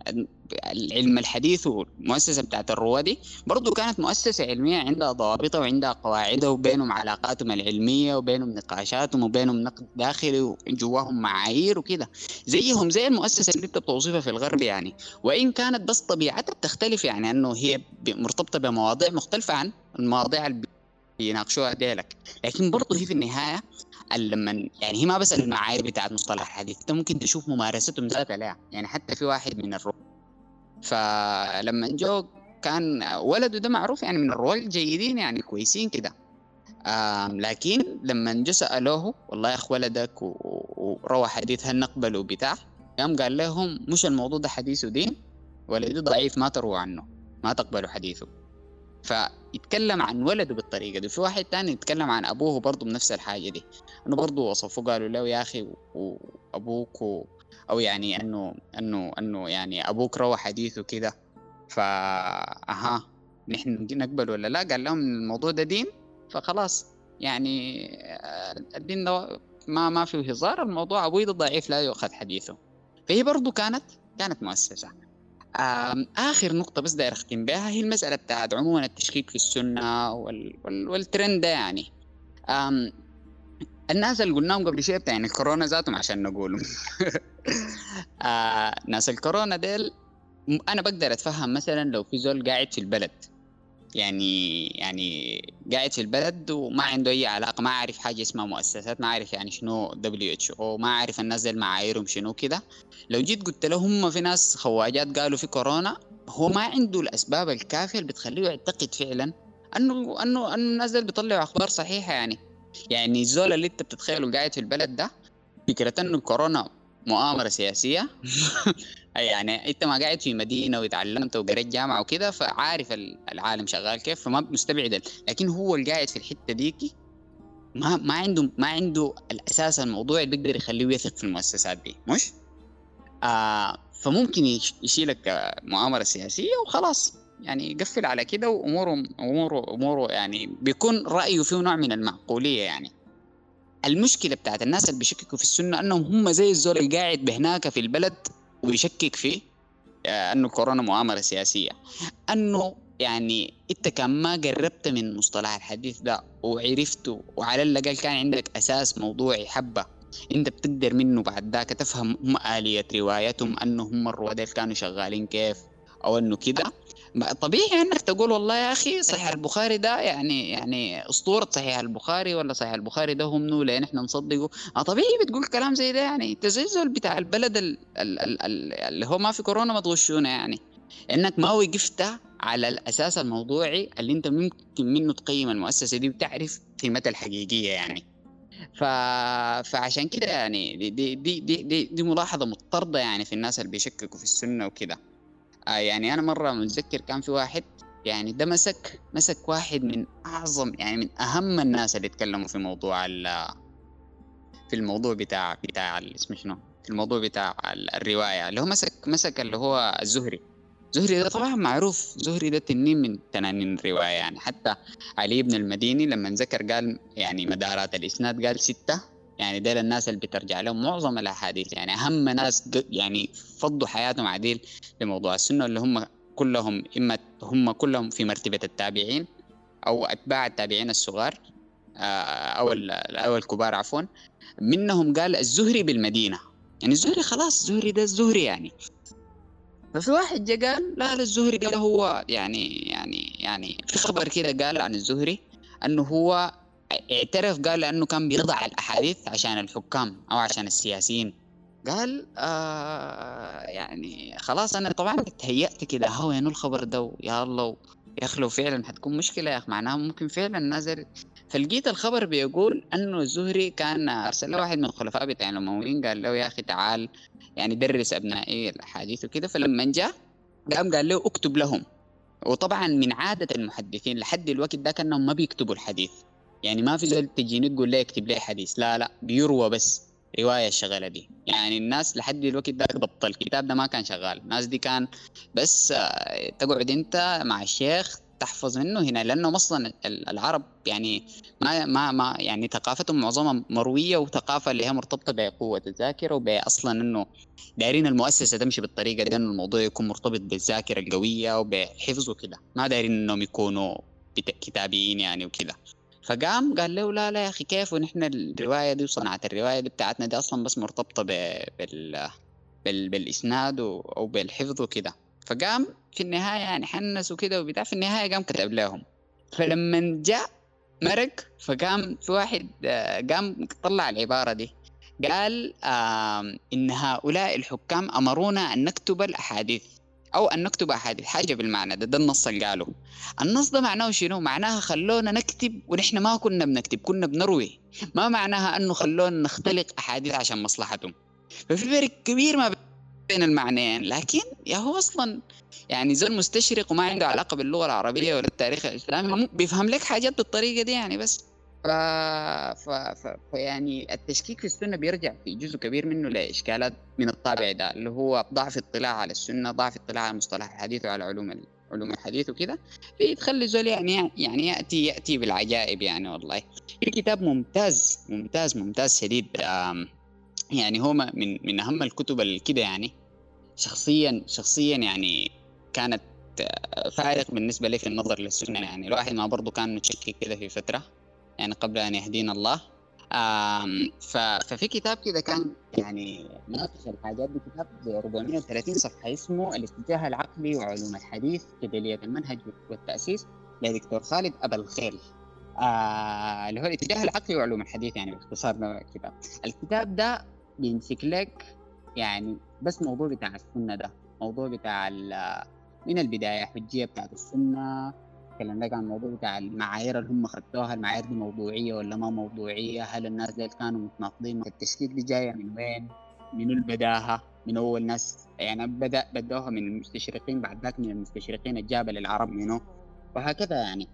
Speaker 2: العلم الحديث والمؤسسة بتاعت الروادي برضو كانت مؤسسة علمية عندها ضوابطها وعندها قواعدها وبينهم علاقاتهم العلمية وبينهم نقاشاتهم وبينهم نقد داخلي وجواهم معايير وكده. زيهم زي المؤسسة اللي انت بتوصفها في الغرب يعني. وإن كانت بس طبيعتها بتختلف يعني أنه هي مرتبطة بمواضيع مختلفة عن المواضيع اللي بيناقشوها ديلك. لكن برضه هي في النهاية لما يعني هي ما بس المعايير بتاعت مصطلح الحديث انت ممكن تشوف ممارستهم ذاتها لا يعني حتى في واحد من الرواة فلما جو كان ولده ده معروف يعني من الرواد الجيدين يعني كويسين كده. لكن لما جو سألوه والله يا أخ ولدك وروى حديث هل نقبله بتاع؟ قام قال لهم مش الموضوع ده حديث دين؟ ولدي ضعيف ما تروى عنه ما تقبلوا حديثه. فيتكلم عن ولده بالطريقة دي. في واحد تاني يتكلم عن أبوه برضه بنفس الحاجة دي. أنه برضه وصفوه قالوا له يا أخي وأبوك. أو يعني أنه أنه أنه يعني أبوك روى حديثه كده. فا أها نحن نقبل ولا لا؟ قال لهم الموضوع ده دين. فخلاص يعني آه، الدين ده ما ما فيه هزار. الموضوع أبوي ده ضعيف لا يؤخذ حديثه. فهي برضه كانت كانت مؤسسة. آخر نقطة بس داير أختم بها هي المسألة بتاعت عموما التشكيك في السنة وال... وال... والترند ده يعني. الناس اللي قلناهم قبل شوية بتاع يعني الكورونا ذاتهم عشان نقولهم. *laughs* آه ناس الكورونا ديل أنا بقدر أتفهم مثلا لو في زول قاعد في البلد يعني يعني قاعد في البلد وما عنده أي علاقة ما عارف حاجة اسمها مؤسسات ما عارف يعني شنو WHO ما عارف الناس دي معاييرهم شنو كده. لو جيت قلت له هم في ناس خواجات قالوا في كورونا هو ما عنده الأسباب الكافية اللي بتخليه يعتقد فعلا أنه أنه أنه الناس دي بيطلعوا أخبار صحيحة يعني. يعني الزول اللي أنت بتتخيله قاعد في البلد ده فكرة إنه كورونا مؤامرة سياسية *laughs* يعني انت ما قاعد في مدينة وتعلمت وقريت جامعة وكده فعارف العالم شغال كيف فما مستبعد لكن هو اللي قاعد في الحتة ديكي ما ما عنده ما عنده الأساس الموضوع اللي بيقدر يخليه يثق في المؤسسات دي مش؟ آه فممكن يشيلك مؤامرة سياسية وخلاص يعني يقفل على كده وأموره أموره أموره يعني بيكون رأيه فيه نوع من المعقولية يعني المشكلة بتاعت الناس اللي بيشككوا في السنة أنهم هم زي الزول اللي قاعد بهناك في البلد ويشكك فيه آه، إنه كورونا مؤامرة سياسية. إنه يعني أنت كان ما قربت من مصطلح الحديث ده وعرفته وعلى الأقل كان عندك أساس موضوعي حبة أنت بتقدر منه بعد ذاك تفهم هم آلية روايتهم إنه هم الرواد كانوا شغالين كيف أو إنه كده. طبيعي إنك تقول والله يا أخي صحيح البخاري ده يعني يعني أسطورة صحيح البخاري ولا صحيح البخاري ده هم نو لأن إحنا نصدقه. آه طبيعي بتقول كلام زي ده يعني. تزلزل بتاع البلد ال ال ال ال اللي هو ما في كورونا ما تغشونا يعني. إنك ما وقفت على الأساس الموضوعي اللي أنت ممكن منه تقيم المؤسسة دي وتعرف قيمتها الحقيقية يعني. ف... فعشان كده يعني دي دي, دي دي دي ملاحظة مضطردة يعني في الناس اللي بيشككوا في السنة وكده. يعني أنا مرة متذكر كان في واحد يعني ده مسك مسك واحد من أعظم يعني من أهم الناس اللي اتكلموا في موضوع ال في الموضوع بتاع بتاع اسمه شنو؟ في الموضوع بتاع الرواية اللي هو مسك مسك اللي هو الزهري. زهري ده طبعا معروف زهري ده تنين من تنانين الرواية يعني. حتى علي بن المديني لما ذكر قال يعني مدارات الإسناد قال ستة. يعني ديل الناس اللي بترجع لهم معظم الأحاديث. يعني أهم ناس يعني فضوا حياتهم عديل لموضوع السنة اللي هم كلهم إما هم كلهم في مرتبة التابعين أو أتباع التابعين الصغار آه، أو أو الكبار عفوا. منهم قال الزهري بالمدينة. يعني الزهري خلاص الزهري ده الزهري يعني. ففي واحد جا قال لا الزهري قال هو يعني يعني يعني في خبر كده قال عن الزهري إنه هو اعترف قال لأنه كان بيضع الأحاديث عشان الحكام أو عشان السياسيين. قال آه يعني خلاص أنا طبعا تهيأت كده هو وين الخبر ده يا الله يا أخي لو فعلا حتكون مشكلة يا أخي. معناها ممكن فعلا نازل. فلقيت الخبر بيقول أنه الزهري كان أرسل له واحد من الخلفاء بتاع الأمويين قال له يا أخي تعال يعني درس أبنائي الأحاديث وكده. فلما جاء قام قال له اكتب لهم. وطبعا من عادة المحدثين لحد الوقت ده كأنهم ما بيكتبوا الحديث. يعني ما في زول تجيني تقول لي اكتب لي حديث. لا لا بيروى بس رواية الشغلة دي. يعني الناس لحد الوقت ده ضبط. الكتاب ده ما كان شغال. الناس دي كان بس آه، تقعد انت مع الشيخ تحفظ منه هنا لأنه أصلا العرب يعني ما ما ما يعني ثقافتهم معظمها مروية وثقافة اللي هي مرتبطة بقوة الذاكرة وباصلا إنه دايرين المؤسسة تمشي بالطريقة دي إنه الموضوع يكون مرتبط بالذاكرة القوية وبحفظ وكده. ما دايرين إنهم يكونوا كتابيين يعني وكده. فقام قال له لا لا يا أخي كيف؟ ونحن الرواية دي وصناعه الرواية دي بتاعتنا دي أصلا بس مرتبطة بال بالإسناد أو بالحفظ وكده. فقام في النهاية يعني حنس وكده وبتاع في النهاية قام كتب لهم. فلما جاء مرق فقام في واحد آه، قام طلع العبارة دي. قال إن هؤلاء الحكام أمرونا أن نكتب الأحاديث. أو أن نكتب أحاديث حاجة بالمعنى ده ده النص اللي قاله. النص ده معناه شنو؟ معناها خلونا نكتب ونحن ما كنا بنكتب كنا بنروي. ما معناها أنه خلونا نختلق أحاديث عشان مصلحتهم. ففي فرق كبير ما بين المعنيين لكن يا هو أصلا يعني زول مستشرق وما عنده علاقة باللغة العربية ولا التاريخ الإسلامي بيفهم لك حاجات بالطريقة دي يعني بس. ف... ف... ف... ف... يعني التشكيك في السنة بيرجع في جزء كبير منه لإشكالات من الطابع ده اللي هو ضعف اطلاع على السنة ضعف اطلاع على مصطلح الحديث وعلى علوم ال... علوم الحديث وكده بتخلي زول يعني يعني يأتي يأتي بالعجائب يعني والله. في كتاب ممتاز ممتاز ممتاز شديد يعني هو من من أهم الكتب اللي كده يعني. شخصيا شخصيا يعني كانت فارق بالنسبة لي في النظر للسنة يعني. الواحد ما برضو كان متشكك كده في فترة. يعني قبل أن يهدينا الله. ففي كتاب كده كان يعني ناقش الحاجات دي كتاب 430 صفحة اسمه الاتجاه العقلي وعلوم الحديث كدلية المنهج والتأسيس لدكتور خالد أبا الخيل. آه اللي هو الاتجاه العقلي وعلوم الحديث يعني باختصار ده الكتاب الكتاب ده بيمسك لك يعني بس موضوع بتاع السنة ده موضوع بتاع من البداية حجية بتاعت السنة تكلم لك عن الموضوع بتاع المعايير اللي هم خدوها المعايير دي موضوعية ولا ما موضوعية؟ هل الناس دي كانوا متناقضين؟ التشكيك دي جاية من وين؟ من البداهه من أول ناس؟ يعني بدا بدوها من المستشرقين بعد ذاك من المستشرقين الجابل العرب منه وهكذا يعني.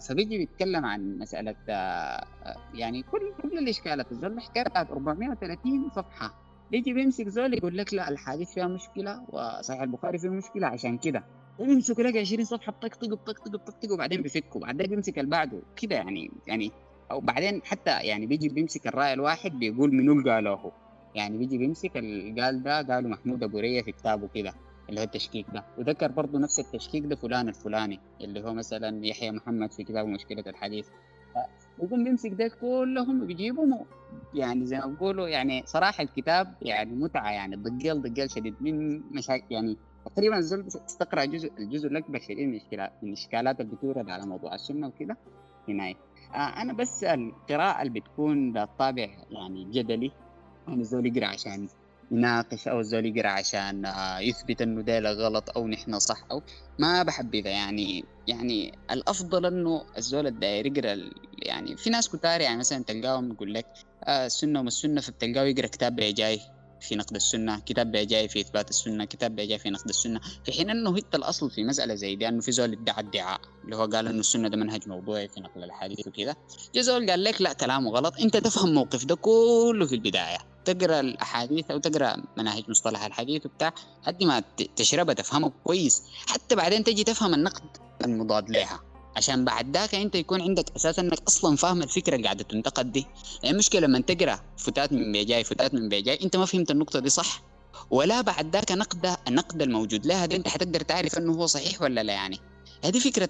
Speaker 2: فبيجي بيتكلم عن مسألة آه، يعني كل كل الإشكالات. الزول الحكاية بتاعت 430 صفحة. يجي بيمسك زول يقول لك لا الحديث فيها مشكلة وصحيح البخاري فيه مشكلة عشان كده. ويمسك لك 20 صفحة بطقطق بطقطق بطقطق وبعدين بيفكوا بعدين بيمسك اللي بعده. كده يعني يعني أو بعدين حتى يعني بيجي بيمسك الرأي الواحد بيقول منو قاله. يعني بيجي بيمسك قال ده قاله محمود أبو رية في كتابه كده اللي هو التشكيك ده. وذكر برضه نفس التشكيك ده فلان الفلاني اللي هو مثلا يحيى محمد في كتابه مشكلة الحديث. بيقوم بيمسك ده كلهم بيجيبهم يعني زي ما بقولوا يعني صراحة الكتاب يعني متعة يعني ضجيل ضجيل شديد. من مشاكل يعني تقريبا الزول تقرا جزء الجزء الاكبر شديد من الاشكالات من الاشكالات اللي على موضوع السنة وكده. هناك آه أنا بس القراءة اللي بتكون بالطابع يعني جدلي. يعني الزول يقرأ عشان يناقش أو الزول يقرأ عشان آه، يثبت إنه ده غلط أو نحن صح أو ما بحبذها يعني يعني الأفضل إنه الزول الداير يقرأ يعني في ناس كتار يعني مثلا تلقاهم يقول لك آه السنة وما السنة فبتلقاه يقرأ كتاب جاي في نقد السنة كتاب جاي في إثبات السنة كتاب جاي في نقد السنة. في حين أنه هيت الأصل في مسألة زي دي أنه في زول ادعى ادعاء اللي هو قال أنه السنة ده منهج موضوعي في نقل الحديث وكذا جا زول قال لك لا كلامه غلط أنت تفهم موقف ده كله في البداية. تقرأ الأحاديث أو تقرأ مناهج مصطلح الحديث وبتاع قد ما تشربها تفهمه كويس. حتى بعدين تجي تفهم النقد المضاد لها عشان بعد ذاك أنت يكون عندك أساس إنك أصلا فاهم الفكرة اللي قاعدة تنتقد دي. يعني المشكلة لما تقرأ فتات من بيجاي فتات من بيجاي أنت ما فهمت النقطة دي صح؟ ولا بعد ذاك نقد النقد الموجود لها دي أنت حتقدر تعرف إنه هو صحيح ولا لا يعني. هذه فكرة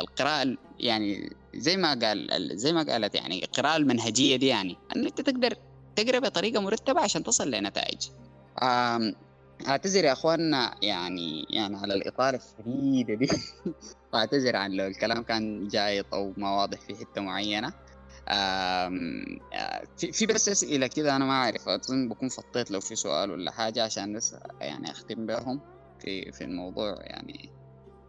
Speaker 2: القراءة يعني زي ما قال زي ما قالت يعني القراءة المنهجية دي يعني. إنك انت تقدر تقرأ بطريقة مرتبة عشان تصل لنتائج. أعتذر يا أخواننا يعني يعني على الإطالة الشديده دي. *laughs* واعتذر عن لو الكلام كان جايط أو ما واضح في حتة معينة. في في بس أسئلة كده أنا ما أعرف. أظن بكون فطيت لو في سؤال ولا حاجة عشان بس يعني أختم بهم في في الموضوع يعني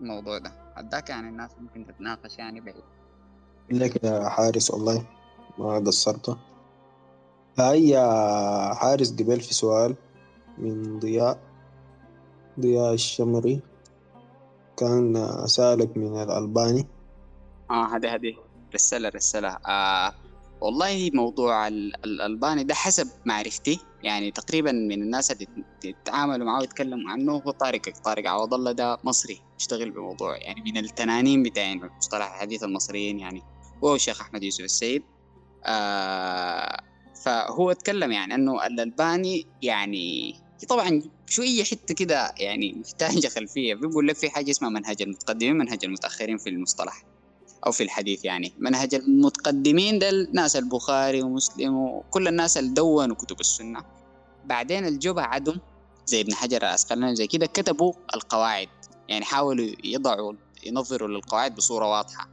Speaker 2: الموضوع ده. عداك يعني الناس ممكن تتناقش يعني بعيد.
Speaker 3: لك يا حارس والله ما قصرت هاي حارس قبل في سؤال. من ضياء ضياء الشمري. كان سألك من الألباني.
Speaker 2: آه هذه هذه. رسالة رسالة. آه والله موضوع الألباني ده حسب معرفتي. يعني تقريبا من الناس اللي تتعاملوا معه ويتكلموا عنه هو طارق. طارق عوض الله ده مصري يشتغل بموضوع. يعني من التنانين بتاعين مصطلح الحديث المصريين يعني. هو الشيخ أحمد يوسف السيد. آه فهو اتكلم يعني إنه الألباني يعني طبعا شوية حتة كده يعني محتاجه *laughs* خلفية. بيقول لك في حاجة اسمها منهج المتقدمين منهج المتأخرين في المصطلح أو في الحديث يعني. منهج المتقدمين ده الناس البخاري ومسلم وكل الناس اللي دونوا كتب السنة. بعدين الجو بعدهم زي ابن حجر العسقلاني زي كده كتبوا القواعد. يعني حاولوا يضعوا ينظروا للقواعد بصورة واضحة.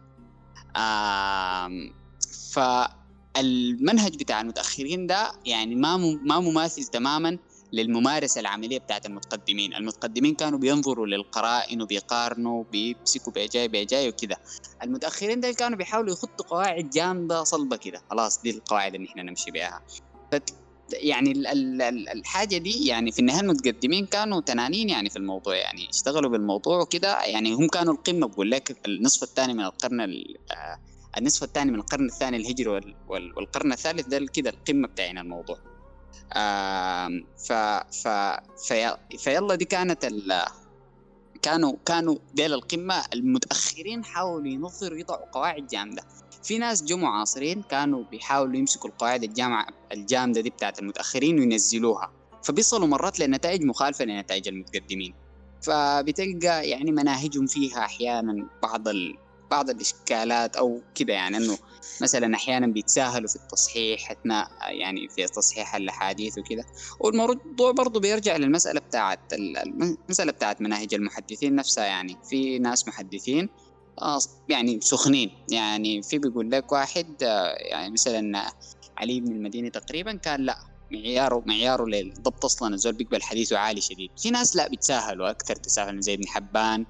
Speaker 2: فالمنهج بتاع المتأخرين ده يعني ما ما مماثل تماما. للممارسة العملية بتاعت المتقدمين. المتقدمين كانوا بينظروا للقرائن وبيقارنوا بيمسكوا بيجاي بيجاي وكده المتأخرين ده كانوا بيحاولوا يخطوا قواعد جامدة صلبة كده خلاص دي القواعد اللي إحنا نمشي بها يعني ال ال ال الحاجة دي يعني في النهاية المتقدمين كانوا تنانين يعني في الموضوع. يعني اشتغلوا بالموضوع وكده يعني هم كانوا القمة بقول لك النصف الثاني من القرن آه، النصف الثاني من القرن الثاني الهجري والقرن الثالث ده كده القمة بتاعنا الموضوع. ف ف في فيلا دي كانت ال كانوا كانوا ديل القمة المتأخرين حاولوا ينظروا يضعوا قواعد جامدة. في ناس جو معاصرين كانوا بيحاولوا يمسكوا القواعد الجامعة الجامدة دي بتاعت المتأخرين وينزلوها. فبيصلوا مرات لنتائج مخالفة لنتائج المتقدمين. فبتلقى يعني مناهجهم فيها أحيانا بعض ال... بعض الإشكالات أو كده يعني أنه مثلا أحيانا بيتساهلوا في التصحيح أثناء يعني في تصحيح الأحاديث وكذا والموضوع برضه بيرجع للمسألة بتاعت المسألة بتاعت مناهج المحدثين نفسها يعني. في ناس محدثين آه، يعني سخنين يعني. في بيقول لك واحد آه، يعني مثلا علي بن المديني تقريبا كان لا معياره معياره للضبط أصلا الزول بيقبل حديثه عالي شديد. في ناس لا بيتساهلوا أكثر تساهل زي ابن حبان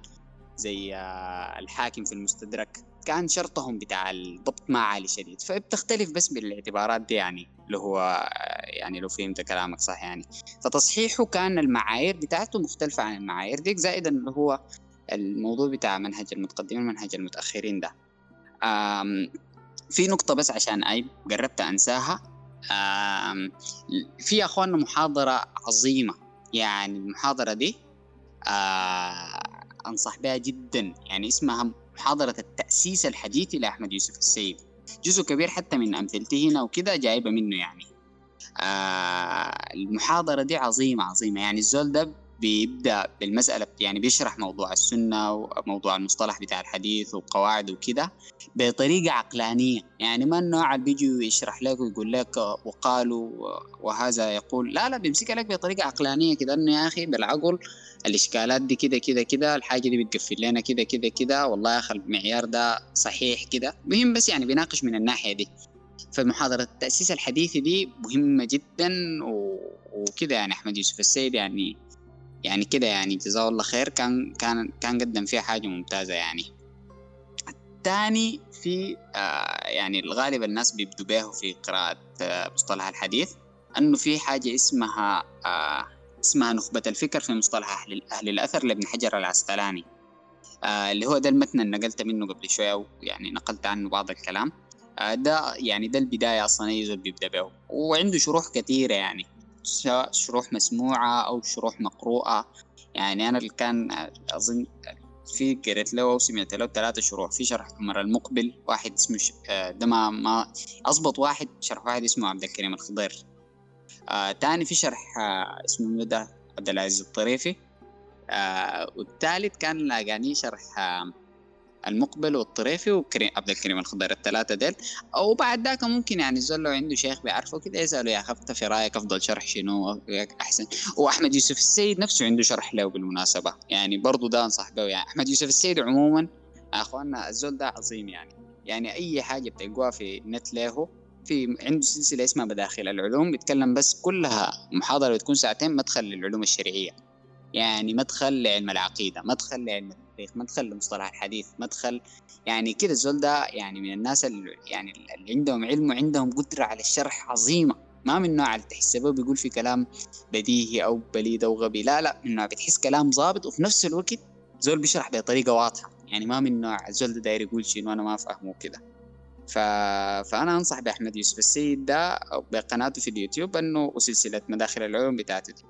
Speaker 2: زي آه، الحاكم في المستدرك كان شرطهم بتاع الضبط ما عالي شديد. فبتختلف بس بالاعتبارات دي يعني اللي هو يعني لو فهمت كلامك صح يعني. فتصحيحه كان المعايير بتاعته مختلفة عن المعايير دي زائدا اللي هو الموضوع بتاع منهج المتقدمين منهج المتأخرين ده. في نقطة بس عشان أي قربت أنساها. في أخواننا محاضرة عظيمة. يعني المحاضرة دي أنصح بها جدا. يعني اسمها محاضرة التأسيس الحديثي لأحمد يوسف السيد. جزء كبير حتى من أمثلته هنا وكده جايبة منه يعني. آه المحاضرة دي عظيمة عظيمة. يعني الزول ده بيبدأ بالمسألة يعني بيشرح موضوع السنة وموضوع المصطلح بتاع الحديث وقواعد وكده بطريقة عقلانية. يعني ما النوع اللي بيجي يشرح لك ويقول لك وقالوا وهذا يقول لا لا بيمسك لك بطريقة عقلانية كده إنه يا أخي بالعقل الإشكالات دي كده كده كده الحاجة دي بتقفل لنا كده كده كده والله يا أخي المعيار ده صحيح كده. مهم بس يعني بيناقش من الناحية دي. فمحاضرة التأسيس الحديثي دي مهمة جدا وكده يعني أحمد يوسف السيد يعني يعني كده يعني جزاه الله خير. كان كان كان قدم فيها حاجة ممتازة يعني. الثاني في آه يعني الغالب الناس بيبدوا به في قراءة آه مصطلح الحديث أنه في حاجة اسمها آه اسمها نخبة الفكر في مصطلح أهل, الأثر لابن حجر العسقلاني. آه اللي هو ده المتن اللي نقلت منه قبل شوية يعني نقلت عنه بعض الكلام. آه ده يعني ده البداية أصلا أي زول بيبدأ به. وعنده شروح كثيرة يعني. شروح مسموعة أو شروح مقروءة. يعني أنا اللي كان أظن في قريت له وسمعت له ثلاثة شروح. في شرح عمر المقبل واحد اسمه. آه، ده ما ما أضبط واحد شرح واحد اسمه عبد الكريم الخضير. آه تاني في شرح آه اسمه مدى عبد العزيز الطريفي. والثالث كان لاقاني شرح المقبل والطريفي وكريم عبد الكريم الخضير الثلاثة ديل. أو بعد ذاك ممكن يعني الزول لو عنده شيخ بيعرفه كده يسأله يا أخي في رأيك أفضل شرح شنو؟ أحسن. وأحمد يوسف السيد نفسه عنده شرح له بالمناسبة. يعني برضو ده أنصح به. يعني أحمد يوسف السيد عموما أخواننا الزول ده عظيم يعني. يعني أي حاجة بتلقوها في النت له في عنده سلسلة اسمها مداخل العلوم بيتكلم بس كلها محاضرة بتكون ساعتين مدخل للعلوم الشرعية. يعني مدخل لعلم العقيدة مدخل لعلم التاريخ مدخل لمصطلح الحديث مدخل يعني كده الزول ده يعني من الناس اللي يعني اللي عندهم علم وعندهم قدرة على الشرح عظيمة. ما من نوع اللي تحسبه بيقول في كلام بديهي أو بليد أو غبي لا لا من نوع بتحس كلام ظابط وفي نفس الوقت زول بيشرح بطريقة واضحة. يعني ما من نوع الزول ده داير يقول شيء وأنا ما أفهمه كده. ف... فأنا أنصح بأحمد يوسف السيد ده بقناته في اليوتيوب أنه وسلسلة مداخل العلوم بتاعته دي.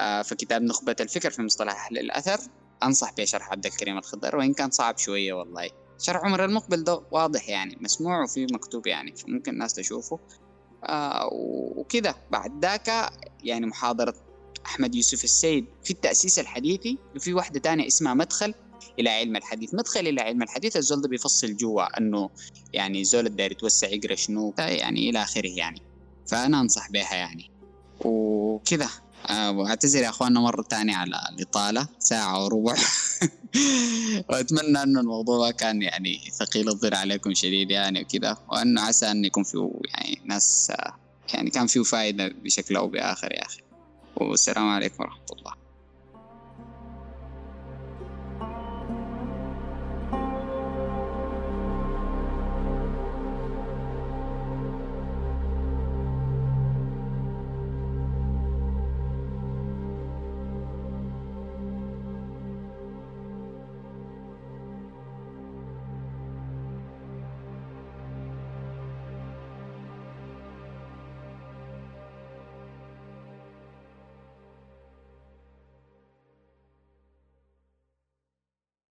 Speaker 2: آه فكتاب نخبة الفكر في مصطلح أهل الأثر أنصح بشرح عبد الكريم الخضر وإن كان صعب شوية والله. شرح عمر المقبل ده واضح يعني مسموع وفي مكتوب يعني فممكن الناس تشوفه. آه وكده. بعد ذاك يعني محاضرة أحمد يوسف السيد في التأسيس الحديثي وفي واحدة تانية اسمها مدخل إلى علم الحديث. مدخل إلى علم الحديث الزول ده بيفصل جوا أنه يعني الزول الداير يتوسع يقرأ شنو يعني إلى آخره يعني. فأنا أنصح بها يعني. وكده. واعتذر يا اخواننا مرة ثانية على الإطالة ساعة وربع. *laughs* وأتمنى انه الموضوع كان يعني ثقيل الضر عليكم شديد يعني وكذا وانه عسى أن يكون فيه يعني ناس يعني كان فيه فائده بشكل أو بآخر يا أخي. والسلام عليكم ورحمة الله.